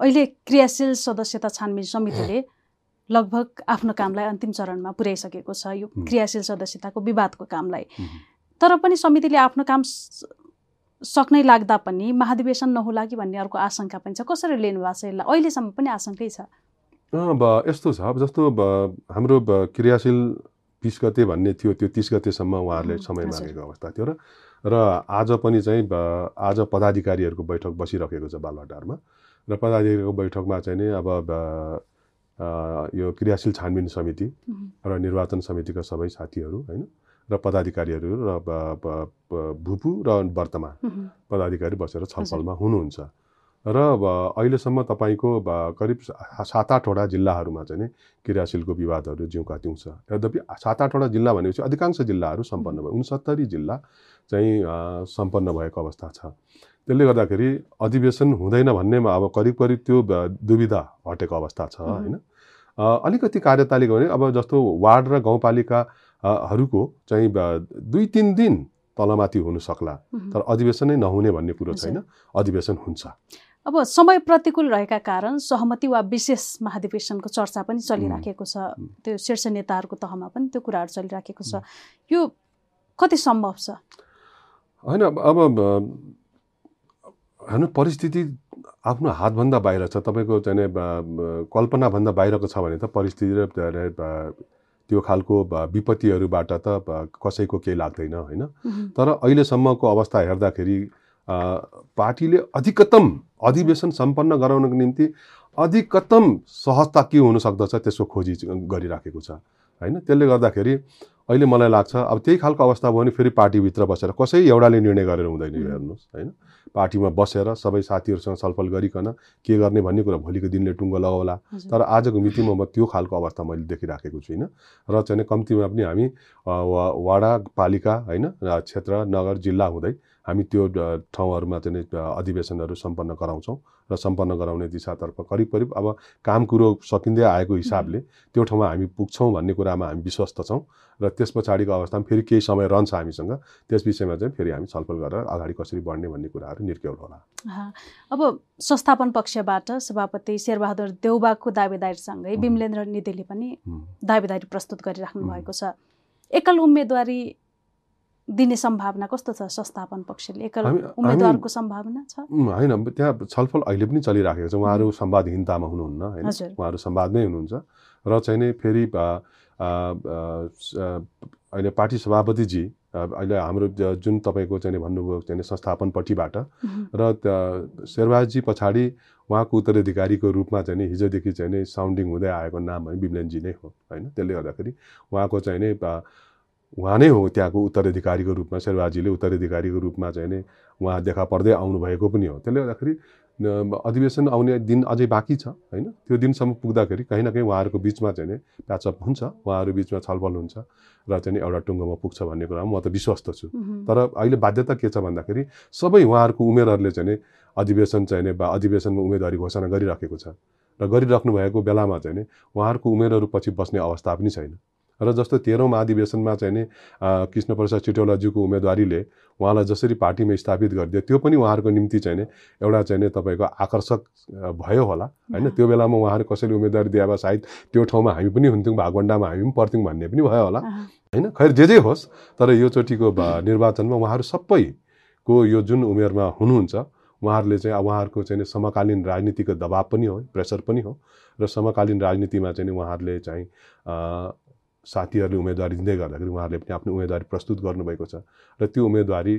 अहिले क्रियाशील सदस्यता छानबिन समितिले [laughs] लगभग आफ्नो कामलाई अन्तिम चरणमा पुर्याइसकेको छ यो। क्रियाशील सदस्यताको विवादको कामलाई। तर पनि समितिले आफ्नो काम सक्नै लाग्दा पनि महाधिवेशन नहोला कि भन्ने अर्को आशंका पनि छ कसरी लिनु भएको छ यसलाई अहिलेसम्म पनि आशंकै छ अब यस्तो छ अब जस्तो हाम्रो क्रियाशील बिस गते भन्ने थियो त्यो तिस गतेसम्म उहाँहरूले समय। मागेको अवस्था थियो र र आज पनि चाहिँ आज पदाधिकारीहरूको बैठक बसिरहेको छ बालवाटारमा र पदाधिकारीको बैठकमा चाहिँ नि अब यो क्रियाशील छानबिन समिति। र निर्वाचन समितिका सबै साथीहरू होइन? र पदाधिकारीहरू र भूपू र वर्तमान। पदाधिकारी बसेर छलफलमा हुनुहुन्छ। र अहिलेसम्म तपाईँको करिब सात आठवटा जिल्लाहरूमा चाहिँ नि क्रियाशीलको विवादहरू जिउँका तिउँ छ यद्यपि सात आठवटा जिल्ला भनेपछि अधिकांश जिल्लाहरू सम्पन्न भयो। उनसत्तरी जिल्ला चाहिँ सम्पन्न भएको अवस्था छ। त्यसले गर्दाखेरि अधिवेशन हुँदैन भन्नेमा अब करिब करिब त्यो दुविधा हटेको अवस्था छ। होइन? अलिकति कार्यतालिका भने अब जस्तो वार्ड र गाउँपालिका अ, हरूको चाहिँ दुई तिन दिन तलमाथि हुन सक्ला। तर अधिवेशन नै नहुने भन्ने कुरो। छैन। अधिवेशन हुन्छ। अब समय प्रतिकूल रहेका कारण सहमति वा विशेष महाधिवेशनको चर्चा पनि चलिराखेको छ। त्यो शीर्ष नेताहरूको तहमा पनि त्यो कुराहरू चलिराखेको छ। यो कति सम्भव छ? होइन अब हेर्नु परिस्थिति आफ्नो हातभन्दा बाहिर छ तपाईँको चाहिँ कल्पनाभन्दा बाहिरको छ भने त परिस्थिति र त्यो खालको विपत्तिहरूबाट त कसैको केही लाग्दैन होइन। तर अहिलेसम्मको अवस्था हेर्दाखेरि पार्टीले अधिकतम अधिवेशन सम्पन्न गराउनको निम्ति अधिकतम सहजता के हुन सक्दछ त्यसको खोजी गरिराखेको छ होइन त्यसले गर्दाखेरि अहिले मलाई लाग्छ अब त्यही खालको अवस्था भयो भने फेरि पार्टीभित्र बसेर कसै एउटाले निर्णय गरेर हुँदैन यो। हेर्नुहोस् होइन पार्टीमा बसेर सबै साथीहरूसँग छलफल गरिकन के गर्ने भन्ने कुरा भोलिको दिनले टुङ्गो लगाउला। तर आजको मितिमा म त्यो खालको अवस्था मैले देखिराखेको छुइनँ र चाहिँ कम्तीमा पनि हामी वाडा पालिका होइन क्षेत्र नगर जिल्ला हुँदै हामी त्यो ठाउँहरूमा चाहिँ अधिवेशनहरू सम्पन्न गराउँछौँ र सम्पन्न गराउने दिशातर्फ करिब करिब अब काम कुरो सकिँदै आएको हिसाबले त्यो ठाउँमा हामी पुग्छौँ भन्ने कुरामा हामी विश्वस्त छौँ र त्यस पछाडिको अवस्थामा फेरि केही समय रहन्छ हामीसँग त्यस विषयमा चाहिँ फेरि हामी छलफल गरेर अगाडि कसरी बढ्ने भन्ने कुराहरू निर्क्यौल होला अब संस्थापन पक्षबाट सभापति शेरबहादुर देउबाको दावेदारीसँगै हुँ। विमलेन्द्र निधिले पनि। दावेदारी प्रस्तुत गरिराख्नु। भएको छ एकल उम्मेदवारी दिने सम्भावना कस्तो छ संस्थापन पक्षले? एकल उम्मेदवारको सम्भावना छ? होइन त्यहाँ छलफल अहिले पनि चलिराखेको छ। उहाँहरू संवादहीनतामा हुनुहुन्न होइन? उहाँहरू संवादमै हुनुहुन्छ। र चाहिँ नि फेरि अहिले पार्टी सभापतिजी अहिले हाम्रो जुन तपाईँको चाहिँ नि भन्नुभयो चाहिँ संस्थापनपट्टिबाट। र शेरबाजी पछाडि उहाँको उत्तराधिकारीको रूपमा चाहिँ हिजोदेखि चाहिँ नि साउन्डिङ हुँदै आएको नाम है बिमलेनजी नै हो होइन? त्यसले गर्दाखेरि उहाँको चाहिँ नि उहाँ नै हो त्यहाँको उत्तराधिकारीको रूपमा शेरबाजीले उत्तराधिकारीको रूपमा चाहिँ नि उहाँ देखा पर्दै आउनुभएको पनि हो। त्यसले गर्दाखेरि अधिवेशन आउने दिन अझै बाँकी छ होइन? त्यो दिनसम्म पुग्दाखेरि कहीँ न कहीँ उहाँहरूको बिचमा चाहिँ नि प्याचअप हुन्छ उहाँहरू बिचमा छलफल हुन्छ र चाहिँ नि एउटा टुङ्गोमा पुग्छ भन्ने कुरामा म त विश्वस्त छु। तर अहिले बाध्यता के छ भन्दाखेरि सबै उहाँहरूको उमेरहरूले चाहिँ नि अधिवेशन चाहिँ नि अधिवेशनमा उम्मेदवारी घोषणा गरिराखेको छ। र गरिराख्नु भएको बेलामा चाहिँ नि उहाँहरूको उमेरहरू पछि बस्ने अवस्था पनि छैन। र जस्तो तेह्रौँ महाधिवेशनमा चाहिँ नि कृष्ण प्रसाद उम्मेदवारीले उहाँलाई जसरी पार्टीमा स्थापित गरिदियो त्यो पनि उहाँहरूको निम्ति चाहिँ नि एउटा चाहिँ नि तपाईँको आकर्षक भयो होला होइन? त्यो बेलामा उहाँहरू कसैले उम्मेदवारी दिए भए सायद त्यो ठाउँमा हामी पनि हुन्थ्यौँ भागवण्डामा हामी पनि पर्थ्यौँ भन्ने पनि भयो होला होइन? खैर जे जे होस् तर योचोटिको ब- निर्वाचनमा उहाँहरू सबैको यो जुन उमेरमा हुनुहुन्छ उहाँहरूले चाहिँ उहाँहरूको चाहिँ समकालीन राजनीतिको दबाब पनि हो प्रेसर पनि हो र समकालीन राजनीतिमा चाहिँ उहाँहरूले चाहिँ साथीहरूले उम्मेदवारी दिँदै गर्दाखेरि उहाँहरूले पनि आफ्नो उम्मेदवारी प्रस्तुत गर्नुभएको छ र त्यो उम्मेदवारी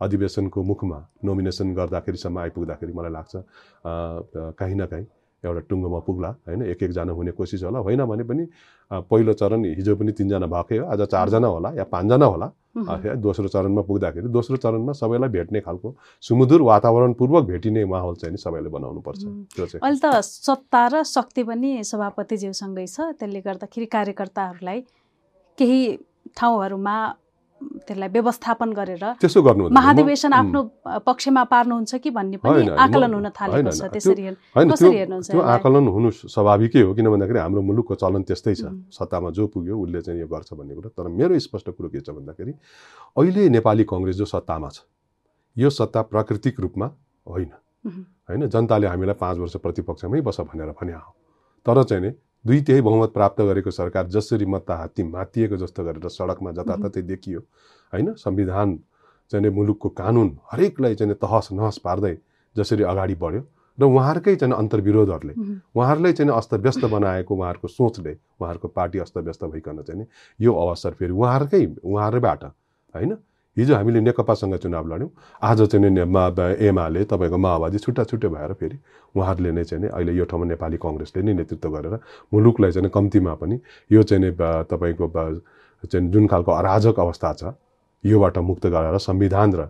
अधिवेशनको मुखमा नोमिनेसन गर्दाखेरिसम्म आइपुग्दाखेरि मलाई लाग्छ कहीँ न कहीँ एउटा टुङ्गोमा पुग्ला होइन? एक एकजना हुने कोसिस होला। होइन भने पनि पहिलो चरण हिजो पनि तिनजना भएकै हो। आज चारजना होला या पाँचजना होला। दोस्रो चरणमा पुग्दाखेरि दोस्रो चरणमा सबैलाई भेट्ने खालको सुमधुर वातावरणपूर्वक भेटिने माहौल चाहिँ नि सबैले बनाउनुपर्छ। त्यो चाहिँ। अहिले त सत्ता र शक्ति पनि सभापतिज्यूसँगै छ। त्यसले गर्दाखेरि कार्यकर्ताहरूलाई केही ठाउँहरूमा त्यसलाई व्यवस्थापन गरेर त्यसो गर्नु महाधिवेशन आफ्नो पक्षमा पार्नुहुन्छ कि भन्ने पनि आकलन हुन थालेको छ। त्यसरी कसरी त्यो हेर्नुहुन्छ त्यो यसलाई? आकलन हुनु स्वाभाविकै हो किन भन्दाखेरि हाम्रो मुलुकको चलन त्यस्तै छ. सत्तामा जो पुग्यो उसले चाहिँ यो गर्छ भन्ने कुरो। तर मेरो स्पष्ट कुरो के छ भन्दाखेरि अहिले नेपाली कङ्ग्रेस जो सत्तामा छ यो सत्ता प्राकृतिक रूपमा होइन। होइन जनताले हामीलाई पाँच वर्ष प्रतिपक्षमै बस भनेर भने हो तर चाहिँ नि दुई तिहाई बहुमत प्राप्त गरेको सरकार जसरी मत हात्ती मातिएको जस्तो गरेर सडकमा जताततै देखियो होइन? संविधान चाहिँ मुलुकको कानुन हरेकलाई चाहिँ तहस नहस पार्दै जसरी अगाडि बढ्यो र उहाँहरूकै चाहिँ अन्तर्विरोधहरूले उहुँ। उहाँहरूलाई चाहिँ अस्तव्यस्त बनाएको उहाँहरूको सोचले उहाँहरूको पार्टी अस्तव्यस्त भइकन चाहिँ यो अवसर फेरि उहाँहरूकै उहाँहरूबाट होइन? हिजो हामीले नेकपासँग चुनाव लड्यौँ। आज चाहिँ नि मा- एमाले तपाईँको माओवादी छुट्टा छुट्टै भएर फेरि उहाँहरूले नै चाहिँ अहिले यो ठाउँमा नेपाली कङ्ग्रेसले नै नेतृत्व गरेर मुलुकलाई चाहिँ कम्तीमा पनि यो चाहिँ नि तपाईँको चाहिँ जुन खालको अराजक अवस्था छ योबाट मुक्त गराएर संविधान र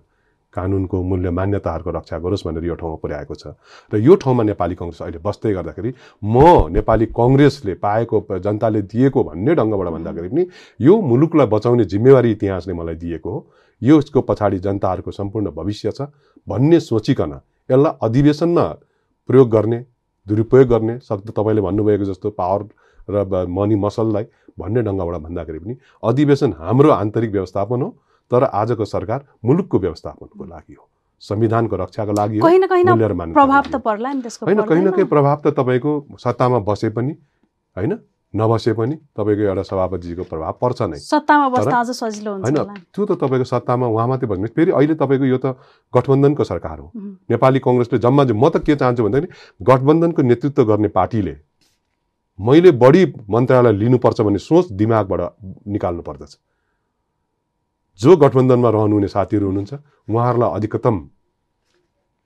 कानुनको मूल्य मान्यताहरूको रक्षा गरोस् भनेर यो ठाउँमा पुर्याएको छ। र यो ठाउँमा नेपाली कङ्ग्रेस अहिले बस्दै गर्दाखेरि म नेपाली कङ्ग्रेसले पाएको जनताले दिएको भन्ने ढङ्गबाट भन्दाखेरि पनि यो मुलुकलाई बचाउने जिम्मेवारी इतिहासले मलाई दिएको हो। यसको पछाडि जनताहरूको सम्पूर्ण भविष्य छ भन्ने सोचिकन यसलाई अधिवेशनमा प्रयोग गर्ने दुरुपयोग गर्ने सक्दो तपाईँले भन्नुभएको जस्तो पावर र मनी मसललाई भन्ने ढङ्गबाट भन्दाखेरि पनि अधिवेशन हाम्रो आन्तरिक व्यवस्थापन हो तर आजको सरकार मुलुकको व्यवस्थापनको लागि हो। संविधानको रक्षाको लागि होइन कहीँ न? कहीँ प्रभाव त तपाईँको सत्तामा बसे पनि होइन? नबसे पनि तपाईँको एउटा सभापतिजीको प्रभाव पर्छ नै। सत्तामा बस्दा अझ सजिलो हुन्छ होइन त्यो त तपाईँको सत्तामा उहाँ मात्रै भन्नुहोस्। फेरि अहिले तपाईँको यो त गठबन्धनको सरकार हो। नेपाली कङ्ग्रेसले जम्मा म त के चाहन्छु भन्दाखेरि गठबन्धनको नेतृत्व गर्ने पार्टीले मैले बढी मन्त्रालय लिनुपर्छ भन्ने सोच दिमागबाट निकाल्नु पर्दछ। जो गठबन्धनमा रहनुहुने साथीहरू हुनुहुन्छ उहाँहरूलाई अधिकतम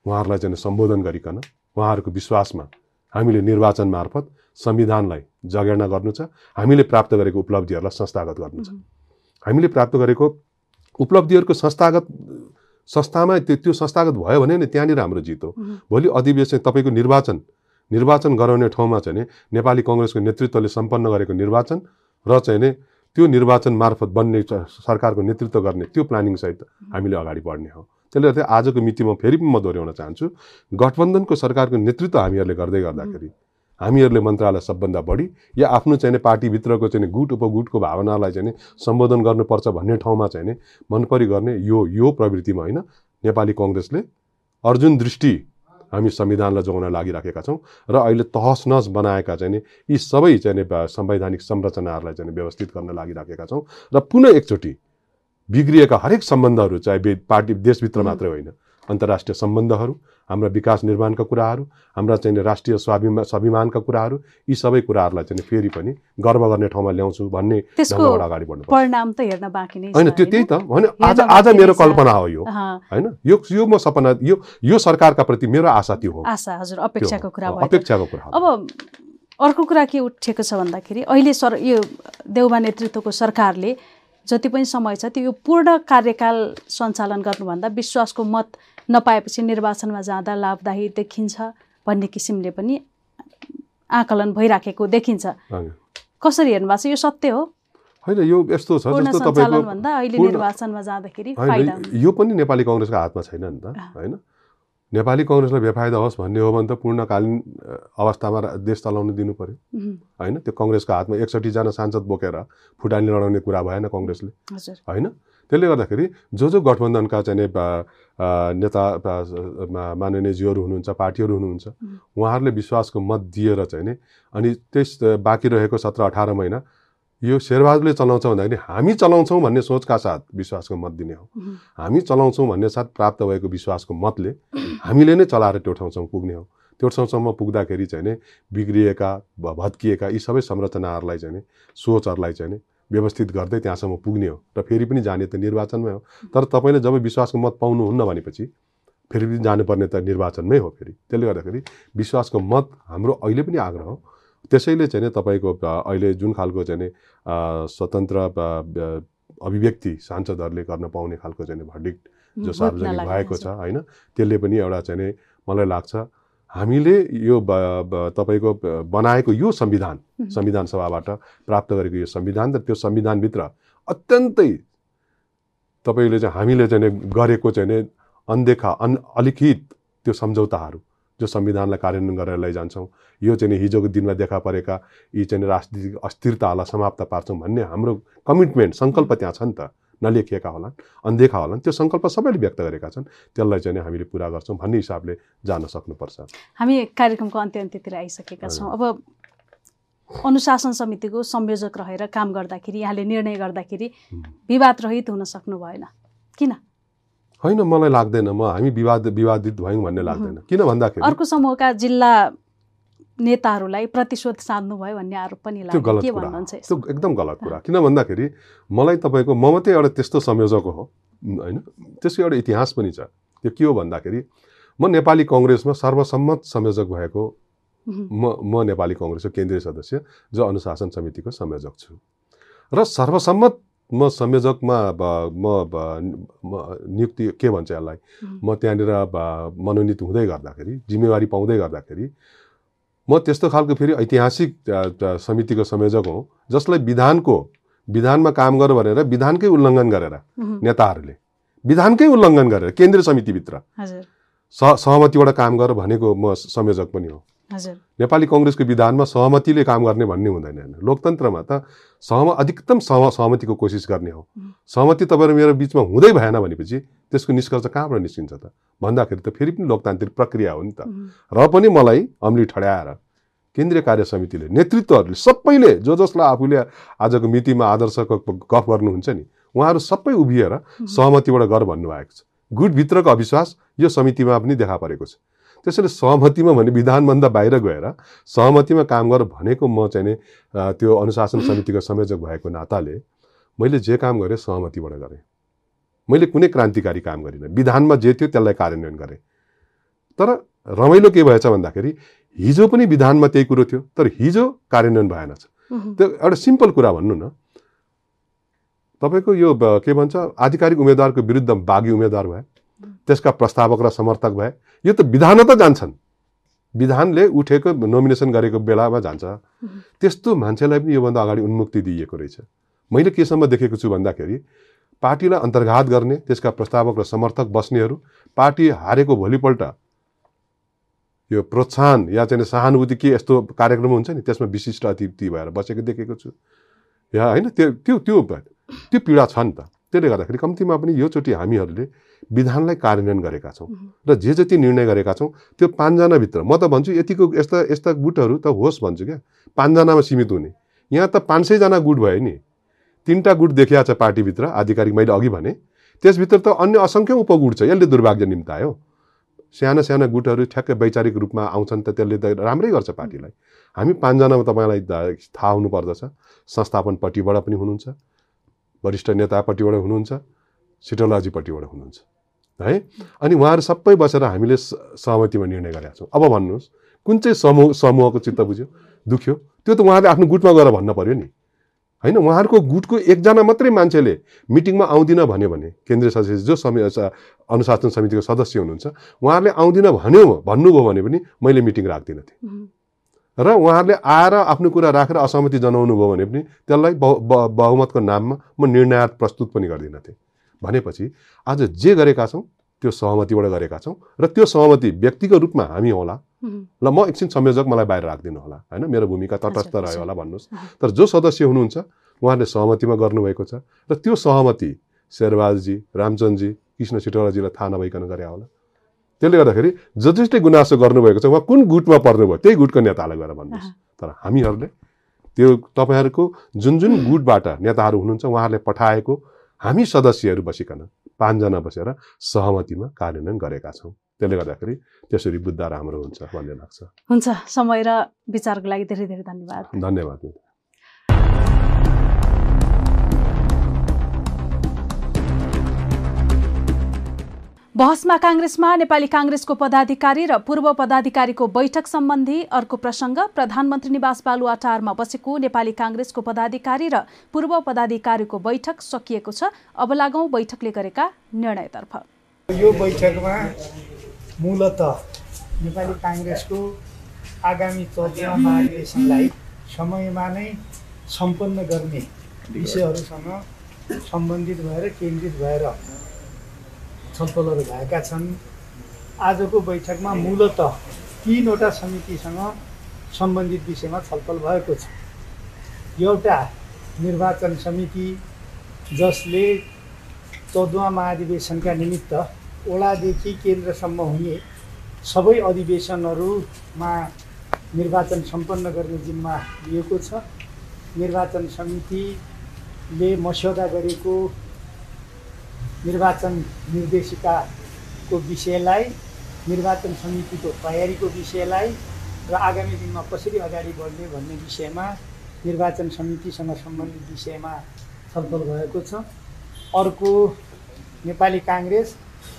उहाँहरूलाई चाहिँ सम्बोधन गरिकन उहाँहरूको विश्वासमा हामीले निर्वाचन मार्फत संविधानलाई जगेर्ना गर्नु छ। हामीले प्राप्त गरेको उपलब्धिहरूलाई संस्थागत गर्नु छ। हामीले प्राप्त गरेको उपलब्धिहरूको संस्थागत संस्थामा त्यो त्यो संस्थागत भयो भने नि त्यहाँनिर हाम्रो जित हो। भोलि अधिवेशन तपाईँको निर्वाचन निर्वाचन गराउने ठाउँमा चाहिँ नि नेपाली कङ्ग्रेसको नेतृत्वले सम्पन्न गरेको निर्वाचन र चाहिँ नि त्यो निर्वाचन मार्फत बन्ने सरकारको नेतृत्व गर्ने त्यो प्लानिङ सहित हामीले अगाडि बढ्ने हो। त्यसले गर्दा आजको मितिमा फेरि पनि म दोहोऱ्याउन चाहन्छु। गठबन्धनको सरकारको नेतृत्व हामीहरूले गर्दै गर्दाखेरि हामीहरूले मन्त्रालय सबभन्दा बढी या आफ्नो चाहिँ नि पार्टीभित्रको चाहिँ गुट उपगुटको भावनालाई चाहिँ सम्बोधन गर्नुपर्छ भन्ने ठाउँमा चाहिँ मनपरी गर्ने यो यो प्रवृत्तिमा होइन नेपाली कङ्ग्रेसले अर्जुन दृष्टि हामी संविधानलाई जोगाउन लागिराखेका छौँ र अहिले तहस नहस बनाएका चाहिँ नि यी सबै चाहिँ संवैधानिक संरचनाहरूलाई चाहिँ व्यवस्थित गर्न लागिराखेका छौँ र पुनः एकचोटि बिग्रिएका हरेक सम्बन्धहरू चाहे पार्टी देशभित्र मात्रै होइन। अन्तर्राष्ट्रिय सम्बन्धहरू हाम्रा विकास निर्माणका कुराहरू हाम्रा चाहिँ राष्ट्रिय स्वाभिमा स्वाभिमानका कुराहरू यी सबै कुराहरूलाई चाहिँ फेरि पनि गर्व गर्ने ठाउँमा ल्याउँछु भन्ने अगाडि बढ्नु परिणाम त हेर्न बाँकी नै होइन त्यो त्यही? त होइन आज आज मेरो। कल्पना हो यो होइन यो यो म सपना यो यो सरकारका प्रति मेरो आशा त्यो हो आशा हजुर अपेक्षाको। कुरा अपेक्षाको कुरा। अब अर्को कुरा के उठेको छ भन्दाखेरि अहिले सर यो देउबा नेतृत्वको सरकारले जति पनि समय छ त्यो पूर्ण कार्यकाल सञ्चालन गर्नुभन्दा विश्वासको मत नपाएपछि निर्वाचनमा जाँदा लाभदायी देखिन्छ भन्ने किसिमले पनि आकलन भइराखेको देखिन्छ। कसरी हेर्नु भएको छ? यो सत्य हो। होइन यो यस्तो छ जस्तो तपाईँको यो पनि नेपाली कङ्ग्रेसको हातमा छैन नि त। होइन? नेपाली कङ्ग्रेसलाई बेफाइदा होस् भन्ने हो भने त पूर्णकालीन अवस्थामा देश चलाउन दिनु पर्यो। होइन त्यो कङ्ग्रेसको हातमा एकसट्ठीजना सांसद बोकेर फुटानी लडाउने कुरा भएन कङ्ग्रेसले। होइन? त्यसले गर्दाखेरि जो जो गठबन्धनका चाहिँ नेता माननीयजीहरू हुनुहुन्छ पार्टीहरू हुनुहुन्छ. उहाँहरूले विश्वासको मत दिएर चाहिँ नि अनि त्यस बाँकी रहेको सत्र अठार महिना यो शेरबहादुरले चलाउँछ भन्दाखेरि हामी चलाउँछौँ भन्ने सोचका साथ विश्वासको मत दिने हो। हामी चलाउँछौँ भन्ने साथ प्राप्त भएको विश्वासको मतले हामीले नै चलाएर त्यो ठाउँसम्म पुग्ने हो। त्यो ठाउँसम्म पुग्दाखेरि चाहिँ नि बिग्रिएका भत्किएका यी सबै संरचनाहरूलाई चाहिँ नि सोचहरूलाई चाहिँ नि व्यवस्थित गर्दै त्यहाँसम्म पुग्ने हो र फेरि पनि जाने त निर्वाचनमै हो। तर तपाईँले जब विश्वासको मत पाउनुहुन्न भनेपछि फेरि पनि जानुपर्ने त निर्वाचनमै हो फेरि। त्यसले गर्दाखेरि विश्वासको मत हाम्रो अहिले पनि आग्रह हो। त्यसैले चाहिँ तपाईँको अहिले जुन खालको चाहिँ स्वतन्त्र अभिव्यक्ति सांसदहरूले गर्न पाउने खालको चाहिँ भर्डिक्ट जो सार्वजनिक भएको छ। होइन त्यसले पनि एउटा चाहिँ मलाई लाग्छ हामीले यो तपाईँको बनाएको यो संविधान. संविधान सभाबाट प्राप्त गरेको यो संविधान र त्यो संविधानभित्र अत्यन्तै तपाईँले चाहिँ हामीले चाहिँ गरेको चाहिँ नि अनदेखा अन अलिखित त्यो सम्झौताहरू जो संविधानलाई कार्यान्वयन गरेर लैजान्छौँ यो चाहिँ हिजोको दिनमा देखा परेका यी चाहिँ राजनीतिक अस्थिरतालाई समाप्त पार्छौँ भन्ने हाम्रो कमिटमेन्ट सङ्कल्प त्यहाँ छ नि त नलेखिएका होलान् अनदेखा होलान् त्यो सङ्कल्प सबैले व्यक्त गरेका छन्। त्यसलाई चाहिँ हामीले पुरा गर्छौँ भन्ने हिसाबले जान सक्नुपर्छ। हामी कार्यक्रमको अन्त्य अन्त्यतिर आइसकेका छौँ। अब अनुशासन समितिको संयोजक रहेर काम गर्दाखेरि यहाँले निर्णय गर्दाखेरि। विवाद रहित हुन सक्नु भएन। किन? होइन मलाई लाग्दैन। म हामी विवाद विवादित भयौँ भन्ने लाग्दैन। किन भन्दाखेरि अर्को समूहका जिल्ला नेताहरूलाई प्रतिशोध साध्नु भयो भन्ने आरोप पनि लाग्यो। गलत के। भन्नुहुन्छ त्यो? एकदम गलत कुरा। किन भन्दाखेरि मलाई तपाईँको म मात्रै एउटा त्यस्तो संयोजक हो होइन? त्यसको एउटा इतिहास पनि छ। त्यो के हो भन्दाखेरि म नेपाली कङ्ग्रेसमा सर्वसम्मत संयोजक भएको म म नेपाली कङ्ग्रेसको केन्द्रीय सदस्य जो अनुशासन समितिको संयोजक छु। र सर्वसम्मत म संयोजकमा म नियुक्ति के भन्छ यसलाई? म त्यहाँनिर मनोनित हुँदै गर्दाखेरि जिम्मेवारी पाउँदै गर्दाखेरि म त्यस्तो खालको फेरि ऐतिहासिक समितिको संयोजक हुँ जसलाई विधानको विधानमा काम गर भनेर विधानकै उल्लङ्घन गरेर नेताहरूले विधानकै उल्लङ्घन गरेर केन्द्रीय समितिभित्र सहमतिबाट काम गर भनेको म संयोजक पनि हो। नेपाली कङ्ग्रेसको विधानमा सहमतिले काम गर्ने भन्ने हुँदैन होइन। लोकतन्त्रमा त सहम अधिकतम सह सहमतिको कोसिस गर्ने हो। सहमति तपाईँ र मेरो बिचमा हुँदै भएन भनेपछि त्यसको निष्कर्ष कहाँबाट निस्किन्छ त? भन्दाखेरि त फेरि पनि लोकतान्त्रिक प्रक्रिया हो नि त। र पनि मलाई अम्ली ठड्याएर केन्द्रीय कार्य समितिले नेतृत्वहरूले सबैले जो जसलाई आफूले आजको मितिमा आदर्शको गफ गर्नुहुन्छ नि उहाँहरू सबै उभिएर सहमतिबाट गर भन्नुभएको छ। गुटभित्रको अविश्वास यो समितिमा पनि देखा परेको छ। त्यसैले सहमतिमा भने विधानभन्दा बाहिर गएर सहमतिमा काम गर भनेको म चाहिँ त्यो अनुशासन समितिको संयोजक भएको नाताले मैले जे काम गरेँ सहमतिबाट गरेँ। मैले कुनै क्रान्तिकारी काम गरिनँ। विधानमा जे थियो त्यसलाई कार्यान्वयन गरेँ। तर रमाइलो के भएछ भन्दाखेरि हिजो पनि विधानमा त्यही कुरो थियो तर हिजो कार्यान्वयन भएन छ। उम्, त्यो एउटा सिम्पल कुरा भन्नु न। तपाईँको यो के भन्छ आधिकारिक उम्मेद्वारको विरुद्ध बागी उम्मेद्वार भए त्यसका प्रस्तावक र समर्थक भए यो त विधान त जान्छन्। विधानले उठेको नोमिनेसन गरेको बेलामा जान्छ। त्यस्तो मान्छेलाई पनि योभन्दा अगाडि उन्मुक्ति दिइएको रहेछ। मैले केसम्म देखेको छु भन्दाखेरि पार्टीलाई अन्तर्घात गर्ने त्यसका प्रस्तावक र समर्थक बस्नेहरू पार्टी हारेको भोलिपल्ट यो प्रोत्साहन या चाहिँ सहानुभूति के यस्तो कार्यक्रम हुन्छ नि त्यसमा विशिष्ट अतिथि भएर बसेको देखेको छु। या होइन त्यो त्यो त्यो त्यो पीडा छ नि त। त्यसले गर्दाखेरि कम्तीमा पनि योचोटि हामीहरूले विधानलाई कार्यान्वयन गरेका छौँ र जे जति निर्णय गरेका छौँ त्यो पाँचजनाभित्र म त भन्छु यतिको यस्ता यस्ता गुटहरू त होस् भन्छु क्या। पाँचजनामा सीमित हुने। यहाँ त पाँच सयजना गुट भयो नि। तिनवटा गुट देखिया छ पार्टीभित्र आधिकारिक मैले अघि भने। त्यसभित्र त अन्य असङ्ख्य उपगुट छ। यसले दुर्भाग्य निम्तायो। साना साना गुटहरू ठ्याक्कै वैचारिक रूपमा आउँछन् त त्यसले त राम्रै गर्छ पार्टीलाई। हामी पाँचजनामा तपाईँलाई थाहा हुनुपर्दछ। संस्थापनपट्टिबाट पनि हुनुहुन्छ। वरिष्ठ नेतापट्टिबाट हुनुहुन्छ। सिटोलोजीपट्टिबाट हुनुहुन्छ। है? अनि उहाँहरू सबै बसेर हामीले सहमतिमा निर्णय गरेका छौँ। अब भन्नुहोस् कुन चाहिँ समूह समूहको चित्त बुझ्यो दुख्यो? त्यो त उहाँले आफ्नो गुटमा गएर भन्न पर्यो नि। होइन उहाँहरूको गुटको एकजना मात्रै मान्छेले मिटिङमा आउँदिन भन्यो भने केन्द्रीय सदस्य जो समि अनुशासन समितिको सदस्य हुनुहुन्छ उहाँहरूले आउँदिन भन्यो भन्नुभयो भने पनि मैले मिटिङ राख्दिनँ थिएँ। र उहाँहरूले आएर आफ्नो कुरा राखेर असहमति जनाउनु भयो भने पनि त्यसलाई बहुमतको नाममा म निर्णय प्रस्तुत पनि गर्दिनँ थिएँ। भनेपछि आज जे गरेका छौँ त्यो सहमतिबाट गरेका छौँ र त्यो सहमति व्यक्तिगत रूपमा हामी होला। ल म एकछिन संयोजक मलाई बाहिर राखिदिनु होला होइन? मेरो भूमिका तटस्थ रह्यो होला भन्नुहोस्। तर जो सदस्य हुनुहुन्छ उहाँहरूले सहमतिमा गर्नुभएको छ र त्यो सहमति शेरबहादुरजी रामचन्दजी कृष्ण सिटौलाजीलाई थाहा नभइकन गरे होला। त्यसले गर्दाखेरि जति गुनासो गर्नुभएको छ उहाँ कुन गुटमा पर्नुभयो त्यही गुटको नेतालाई गएर भन्नुहोस्। तर हामीहरूले त्यो तपाईँहरूको जुन जुन गुटबाट नेताहरू हुनुहुन्छ उहाँहरूले पठाएको हामी सदस्यहरू बसिकन पाँचजना बसेर सहमतिमा कार्यान्वयन गरेका छौँ। त्यसले गर्दाखेरि त्यसरी बुद्ध राम्रो हुन्छ भन्ने लाग्छ। हुन्छ समय र विचारको लागि धेरै धेरै धन्यवाद। धन्यवाद बहसमा काङ्ग्रेसमा नेपाली काङ्ग्रेसको पदाधिकारी र पूर्व पदाधिकारीको बैठक सम्बन्धी अर्को प्रसङ्ग प्रधानमन्त्री निवास बालुवाटारमा बसेको नेपाली काङ्ग्रेसको पदाधिकारी र पूर्व पदाधिकारीको बैठक सकिएको छ। अब लागौँ बैठकले गरेका निर्णयतर्फ। यो बैठकमा मूलत नेपाली काङ्ग्रेसको आगामी महाधिवेशनलाई समयमा नै सम्पन्न गर्ने विषयहरूसँग सम्बन्धित भएर केन्द्रित भएर छलफलहरू भएका छन्। आजको बैठकमा मूलत तिनवटा समितिसँग सम्बन्धित विषयमा छलफल भएको छ। एउटा निर्वाचन समिति जसले चौधौँ महाधिवेशनका निमित्त ओडादेखि केन्द्रसम्म हुने सबै अधिवेशनहरूमा निर्वाचन सम्पन्न गर्ने जिम्मा लिएको छ। निर्वाचन समितिले मस्यौदा गरेको निर्वाचन निर्देशिकाको विषयलाई निर्वाचन समितिको तयारीको विषयलाई र आगामी दिनमा कसरी अगाडि बढ्ने भन्ने विषयमा निर्वाचन समितिसँग सम्बन्धित विषयमा छलफल भएको छ। अर्को नेपाली काङ्ग्रेस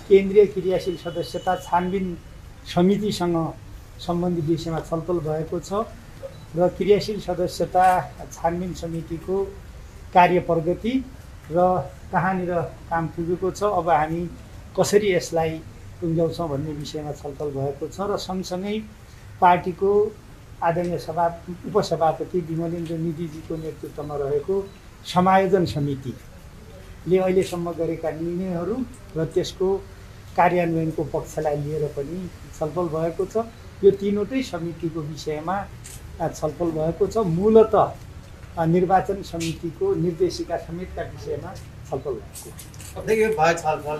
केन्द्रीय क्रियाशील सदस्यता छानबिन समितिसँग सम्बन्धित विषयमा छलफल भएको छ र क्रियाशील सदस्यता छानबिन समितिको कार्य प्रगति र कहाँनिर काम पुगेको छ अब हामी कसरी यसलाई टुङ्ग्याउँछौँ भन्ने विषयमा छलफल भएको छ र सँगसँगै पार्टीको आदरणीय सभा उपसभापति विमलेन्द्र निधिजीको नेतृत्वमा रहेको समायोजन समितिले अहिलेसम्म गरेका निर्णयहरू र त्यसको कार्यान्वयनको पक्षलाई लिएर पनि छलफल भएको छ। यो तिनवटै समितिको विषयमा छलफल भएको छ। मूलत निर्वाचन समितिको निर्देशिका समेतका विषयमा छलफल भएको।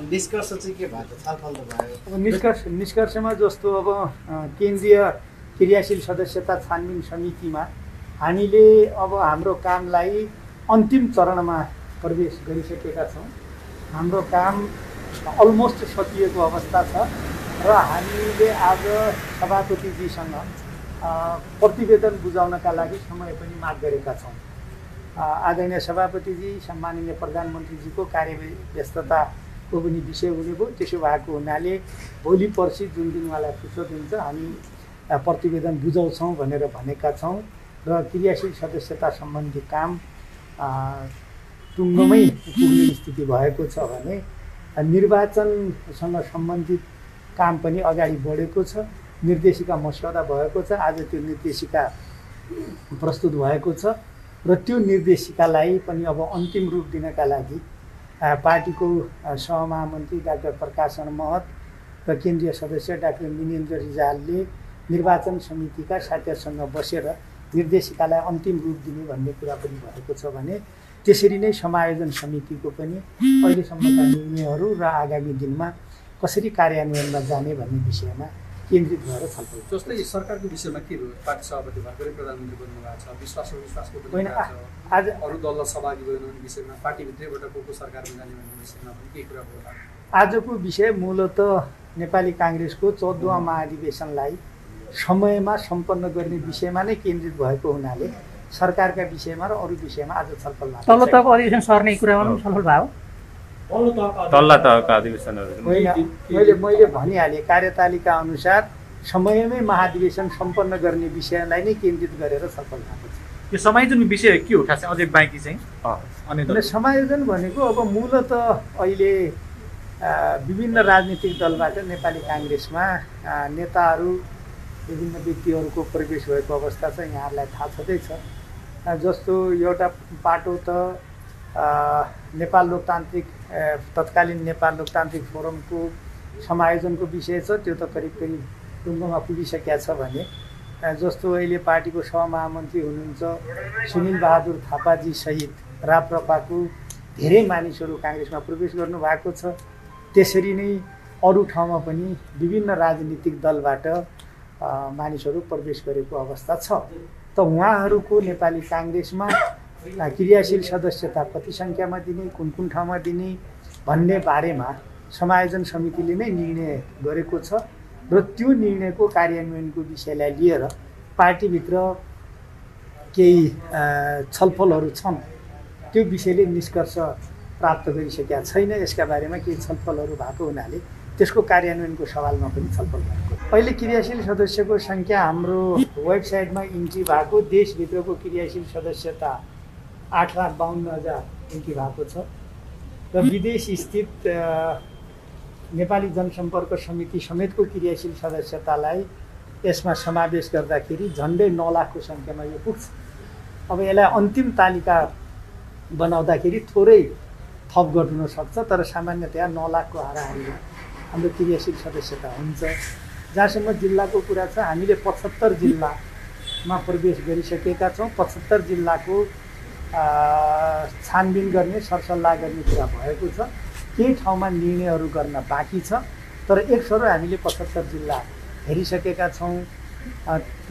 निष्कर्ष चाहिँ के भयो छलफल त भयो। अब निष्कर्ष निष्कर्षमा जस्तो अब केन्द्रीय क्रियाशील सदस्यता छानबिन समितिमा हामीले अब हाम्रो कामलाई अन्तिम चरणमा प्रवेश गरिसकेका छौँ। हाम्रो काम अलमोस्ट सकिएको अवस्था छ र हामीले आज सभापतिजीसँग प्रतिवेदन बुझाउनका लागि समय पनि माग गरेका छौँ। आदरणीय सभापतिजी सम्माननीय प्रधानमन्त्रीजीको कार्य व्यस्तताको पनि विषय हुने भयो। त्यसो भएको हुनाले भोलि पर्सि जुन दिन उहाँलाई फुर्सद हुन्छ हामी प्रतिवेदन बुझाउँछौँ भनेर भनेका छौँ र क्रियाशील सदस्यता सम्बन्धी काम टुङ्गोमै पुग्ने स्थिति भएको छ भने निर्वाचनसँग सम्बन्धित काम पनि अगाडि बढेको छ। निर्देशिका मस्यौदा भएको छ आज त्यो निर्देशिका प्रस्तुत भएको छ र त्यो निर्देशिकालाई पनि अब अन्तिम रूप दिनका लागि पार्टीको सहमहामन्त्री डाक्टर प्रकाशन महत र केन्द्रीय सदस्य डाक्टर मिनेन्द्र रिजालले निर्वाचन समितिका साथीहरूसँग बसेर निर्देशिकालाई अन्तिम रूप दिने भन्ने कुरा पनि भएको छ भने त्यसरी नै समायोजन समितिको पनि अहिलेसम्मका निर्णयहरू र आगामी दिनमा कसरी कार्यान्वयनमा जाने भन्ने विषयमा केन्द्रित भएर छलफल जस्तै सरकारको विषयमा के भयो? पार्टी सभापति भर्खरै प्रधानमन्त्री बन्नु भएको छ विश्वास विश्वासको होइन आज अरू दललाई सहभागी भन्ने विषयमा पार्टीभित्रैबाट को को सरकारमा जाने भन्ने विषयमा पनि केही कुरा भयो। आजको विषय मूलत नेपाली काङ्ग्रेसको चौधौँ महाधिवेशनलाई समयमा सम्पन्न गर्ने विषयमा नै केन्द्रित भएको हुनाले सरकारका विषयमा र अरू विषयमा आज छलफल तल्लो तहको अधिवेशन सर्ने कुरामा पनि छलफल भयो। तल्ला तहका अधिवेशनहरू। मैले मैले भनिहालेँ कार्यतालिका अनुसार समयमै महाधिवेशन सम्पन्न गर्ने विषयलाई नै केन्द्रित गरेर छलफल भएको छ। यो समायोजन विषय के हो? खास अझै बाँकी चाहिँ। अनि समायोजन भनेको अब मूलत अहिले विभिन्न राजनीतिक दलबाट नेपाली काङ्ग्रेसमा नेताहरू विभिन्न व्यक्तिहरूको प्रवेश भएको अवस्था छ यहाँहरूलाई थाहा छँदैछ जस्तो एउटा पाटो त नेपाल लोकतान्त्रिक तत्कालीन नेपाल लोकतान्त्रिक फोरमको समायोजनको विषय छ त्यो त करिब करिब टुङ्गोमा पुगिसकेका छ भने जस्तो अहिले पार्टीको सहमहामन्त्री हुनुहुन्छ सुनिल बहादुर थापाजी सहित राप्रपाको धेरै मानिसहरू काङ्ग्रेसमा प्रवेश गर्नुभएको छ। त्यसरी नै अरू ठाउँमा पनि विभिन्न राजनीतिक दलबाट मानिसहरू प्रवेश गरेको अवस्था छ। त उहाँहरूको नेपाली काङ्ग्रेसमा क्रियाशील सदस्यता कति सङ्ख्यामा दिने कुन कुन ठाउँमा दिने भन्ने बारेमा समायोजन समितिले नै निर्णय गरेको छ र त्यो निर्णयको कार्यान्वयनको विषयलाई लिएर पार्टीभित्र केही छलफलहरू छन् त्यो विषयले निष्कर्ष प्राप्त गरिसकेका छैन। यसका बारेमा केही छलफलहरू भएको हुनाले त्यसको कार्यान्वयनको सवालमा पनि छलफल भएको। अहिले क्रियाशील सदस्यको सङ्ख्या हाम्रो वेबसाइटमा इन्ट्री भएको देशभित्रको क्रियाशील सदस्यता आठ लाख बाहन्न हजार इन्ट्री भएको छ। र विदेश स्थित नेपाली जनसम्पर्क समिति समेतको क्रियाशील सदस्यतालाई यसमा समावेश गर्दाखेरि झन्डै नौ लाखको सङ्ख्यामा यो पुग्छ। अब यसलाई अन्तिम तालिका बनाउँदाखेरि थोरै थप गर्नु सक्छ तर सामान्यतया नौ लाखको हाराहारीमा हाम्रो क्रियाशील सदस्यता हुन्छ। जहाँसम्म जिल्लाको कुरा छ हामीले पचहत्तर जिल्लामा प्रवेश गरिसकेका छौँ। पचहत्तर जिल्लाको छानबिन गर्ने सरसल्लाह गर्ने कुरा भएको छ। केही ठाउँमा निर्णयहरू गर्न बाँकी छ। तर एक सरो हामीले पचहत्तर जिल्ला हेरिसकेका छौँ।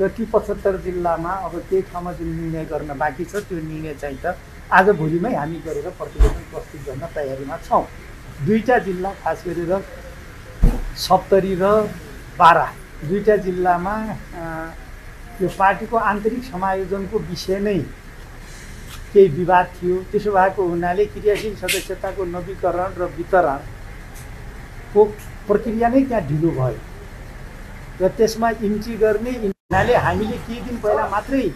र ती पचहत्तर जिल्लामा अब केही ठाउँमा जुन निर्णय गर्न बाँकी छ त्यो निर्णय चाहिँ त आज भोलिमै हामी गरेर प्रतिवेदन प्रस्तुत गर्न तयारीमा छौँ। दुईवटा जिल्ला खास गरेर सप्तरी र बारा। दुईवटा जिल्लामा यो पार्टीको आन्तरिक समायोजनको विषय नै केही विवाद थियो। त्यसो भएको हुनाले क्रियाशील सदस्यताको नवीकरण र वितरणको प्रक्रिया नै त्यहाँ ढिलो भयो। र त्यसमा इन्ट्री गर्ने हुनाले हामीले केही दिन पहिला मात्रै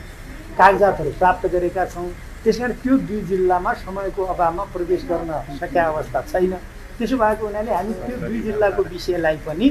कागजातहरू प्राप्त गरेका छौँ। त्यस कारण त्यो दुई जिल्लामा समयको अभावमा प्रवेश गर्न सकेका अवस्था छैन। त्यसो भएको हुनाले हामी त्यो दुई जिल्लाको विषयलाई पनि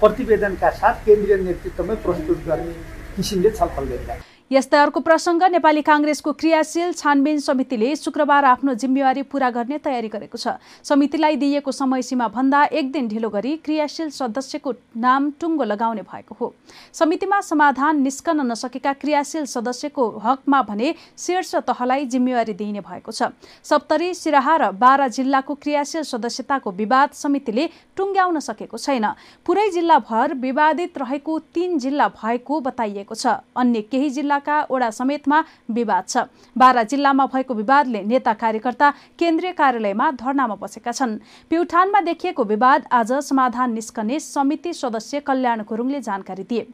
प्रतिवेदनका साथ केन्द्रीय नेतृत्वमै प्रस्तुत गर्ने किसिमले छलफल गरिरहेका। यस्तै अर्को प्रसङ्ग नेपाली काङ्ग्रेसको क्रियाशील छानबिन समितिले शुक्रबार आफ्नो जिम्मेवारी पूरा गर्ने तयारी गरेको छ। समितिलाई दिइएको समय सीमा भन्दा एक दिन ढिलो गरी क्रियाशील सदस्यको नाम टुङ्गो लगाउने भएको हो। समितिमा समाधान निस्कन नसकेका क्रियाशील सदस्यको हकमा भने शीर्ष तहलाई जिम्मेवारी दिइने भएको छ। सप्तरी सिराहा र बारा जिल्लाको क्रियाशील सदस्यताको विवाद समितिले टुङ्ग्याउन सकेको छैन। पुरै जिल्लाभर विवादित रहेको तीन जिल्ला भएको बताइएको छ। अन्य केही जिल्लाका ओडा समेतमा विवाद छ। बारा जिल्लामा भएको विवादले नेता कार्यकर्ता केन्द्रीय कार्यालयमा धरनामा बसेका छन्। प्युठानमा देखिएको विवाद आज समाधान निस्कने समिति सदस्य कल्याण गुरुङले जानकारी दिए।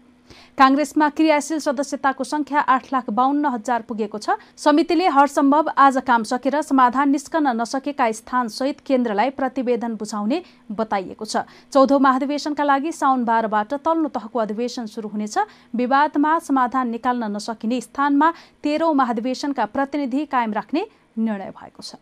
काङ्ग्रेसमा क्रियाशील सदस्यताको संख्या आठ लाख बाहन्न हजार पुगेको छ। समितिले हरसम्भव आज काम सकेर समाधान निस्कन नसकेका स्थान सहित केन्द्रलाई प्रतिवेदन बुझाउने बताइएको छ। चौधौं महाधिवेशनका लागि साउन बाह्रबाट तल्लो तहको अधिवेशन शुरू हुनेछ। विवादमा समाधान निकाल्न नसकिने स्थानमा तेह्रौं महाधिवेशनका प्रतिनिधि कायम राख्ने निर्णय भएको छ।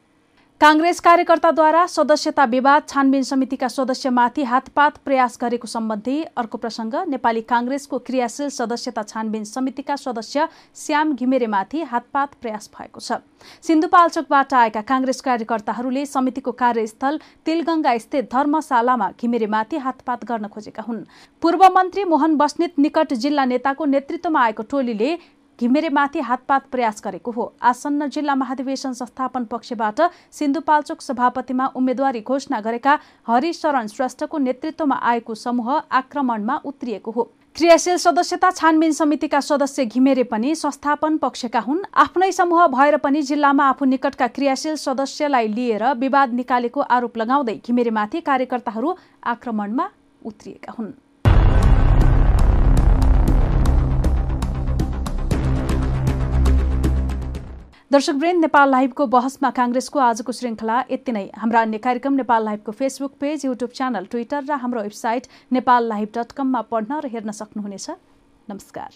काङ्ग्रेस कार्यकर्ताद्वारा सदस्यता विवाद छानबिन समितिका सदस्यमाथि हातपात प्रयास गरेको सम्बन्धी अर्को प्रसङ्ग नेपाली काङ्ग्रेसको क्रियाशील सदस्यता छानबिन समितिका सदस्य श्याम घिमिरेमाथि हातपात प्रयास भएको छ। सिन्धुपाल्चोकबाट आएका काङ्ग्रेस कार्यकर्ताहरूले समितिको कार्यस्थल तिलगंगा स्थित धर्मशालामा घिमिरेमाथि हातपात गर्न खोजेका हुन्। पूर्व मन्त्री मोहन बस्नेत निकट जिल्ला नेताको नेतृत्वमा आएको टोलीले घिमिरेमाथि हातपात प्रयास गरेको हो। आसन्न जिल्ला महाधिवेशन संस्थापन पक्षबाट सिन्धुपाल्चोक सभापतिमा उम्मेद्वारी घोषणा गरेका हरिशरण श्रेष्ठको नेतृत्वमा आएको समूह आक्रमणमा उत्रिएको हो। क्रियाशील सदस्यता छानबिन समितिका सदस्य घिमिरे पनि संस्थापन पक्षका हुन्। आफ्नै समूह भएर पनि जिल्लामा आफू निकटका क्रियाशील सदस्यलाई लिएर विवाद निकालेको आरोप लगाउँदै घिमिरेमाथि कार्यकर्ताहरू आक्रमणमा उत्रिएका हुन्। दर्शकवृन्द नेपाल लाइभको बहसमा काङ्ग्रेसको आजको श्रृङ्खला यति नै। हाम्रा अन्य कार्यक्रम Nepal लाइभको Facebook page YouTube channel Twitter र हाम्रो वेबसाइट नेपाल लाइभ डट कममा पढ्न र हेर्न सक्नुहुनेछ। नमस्कार।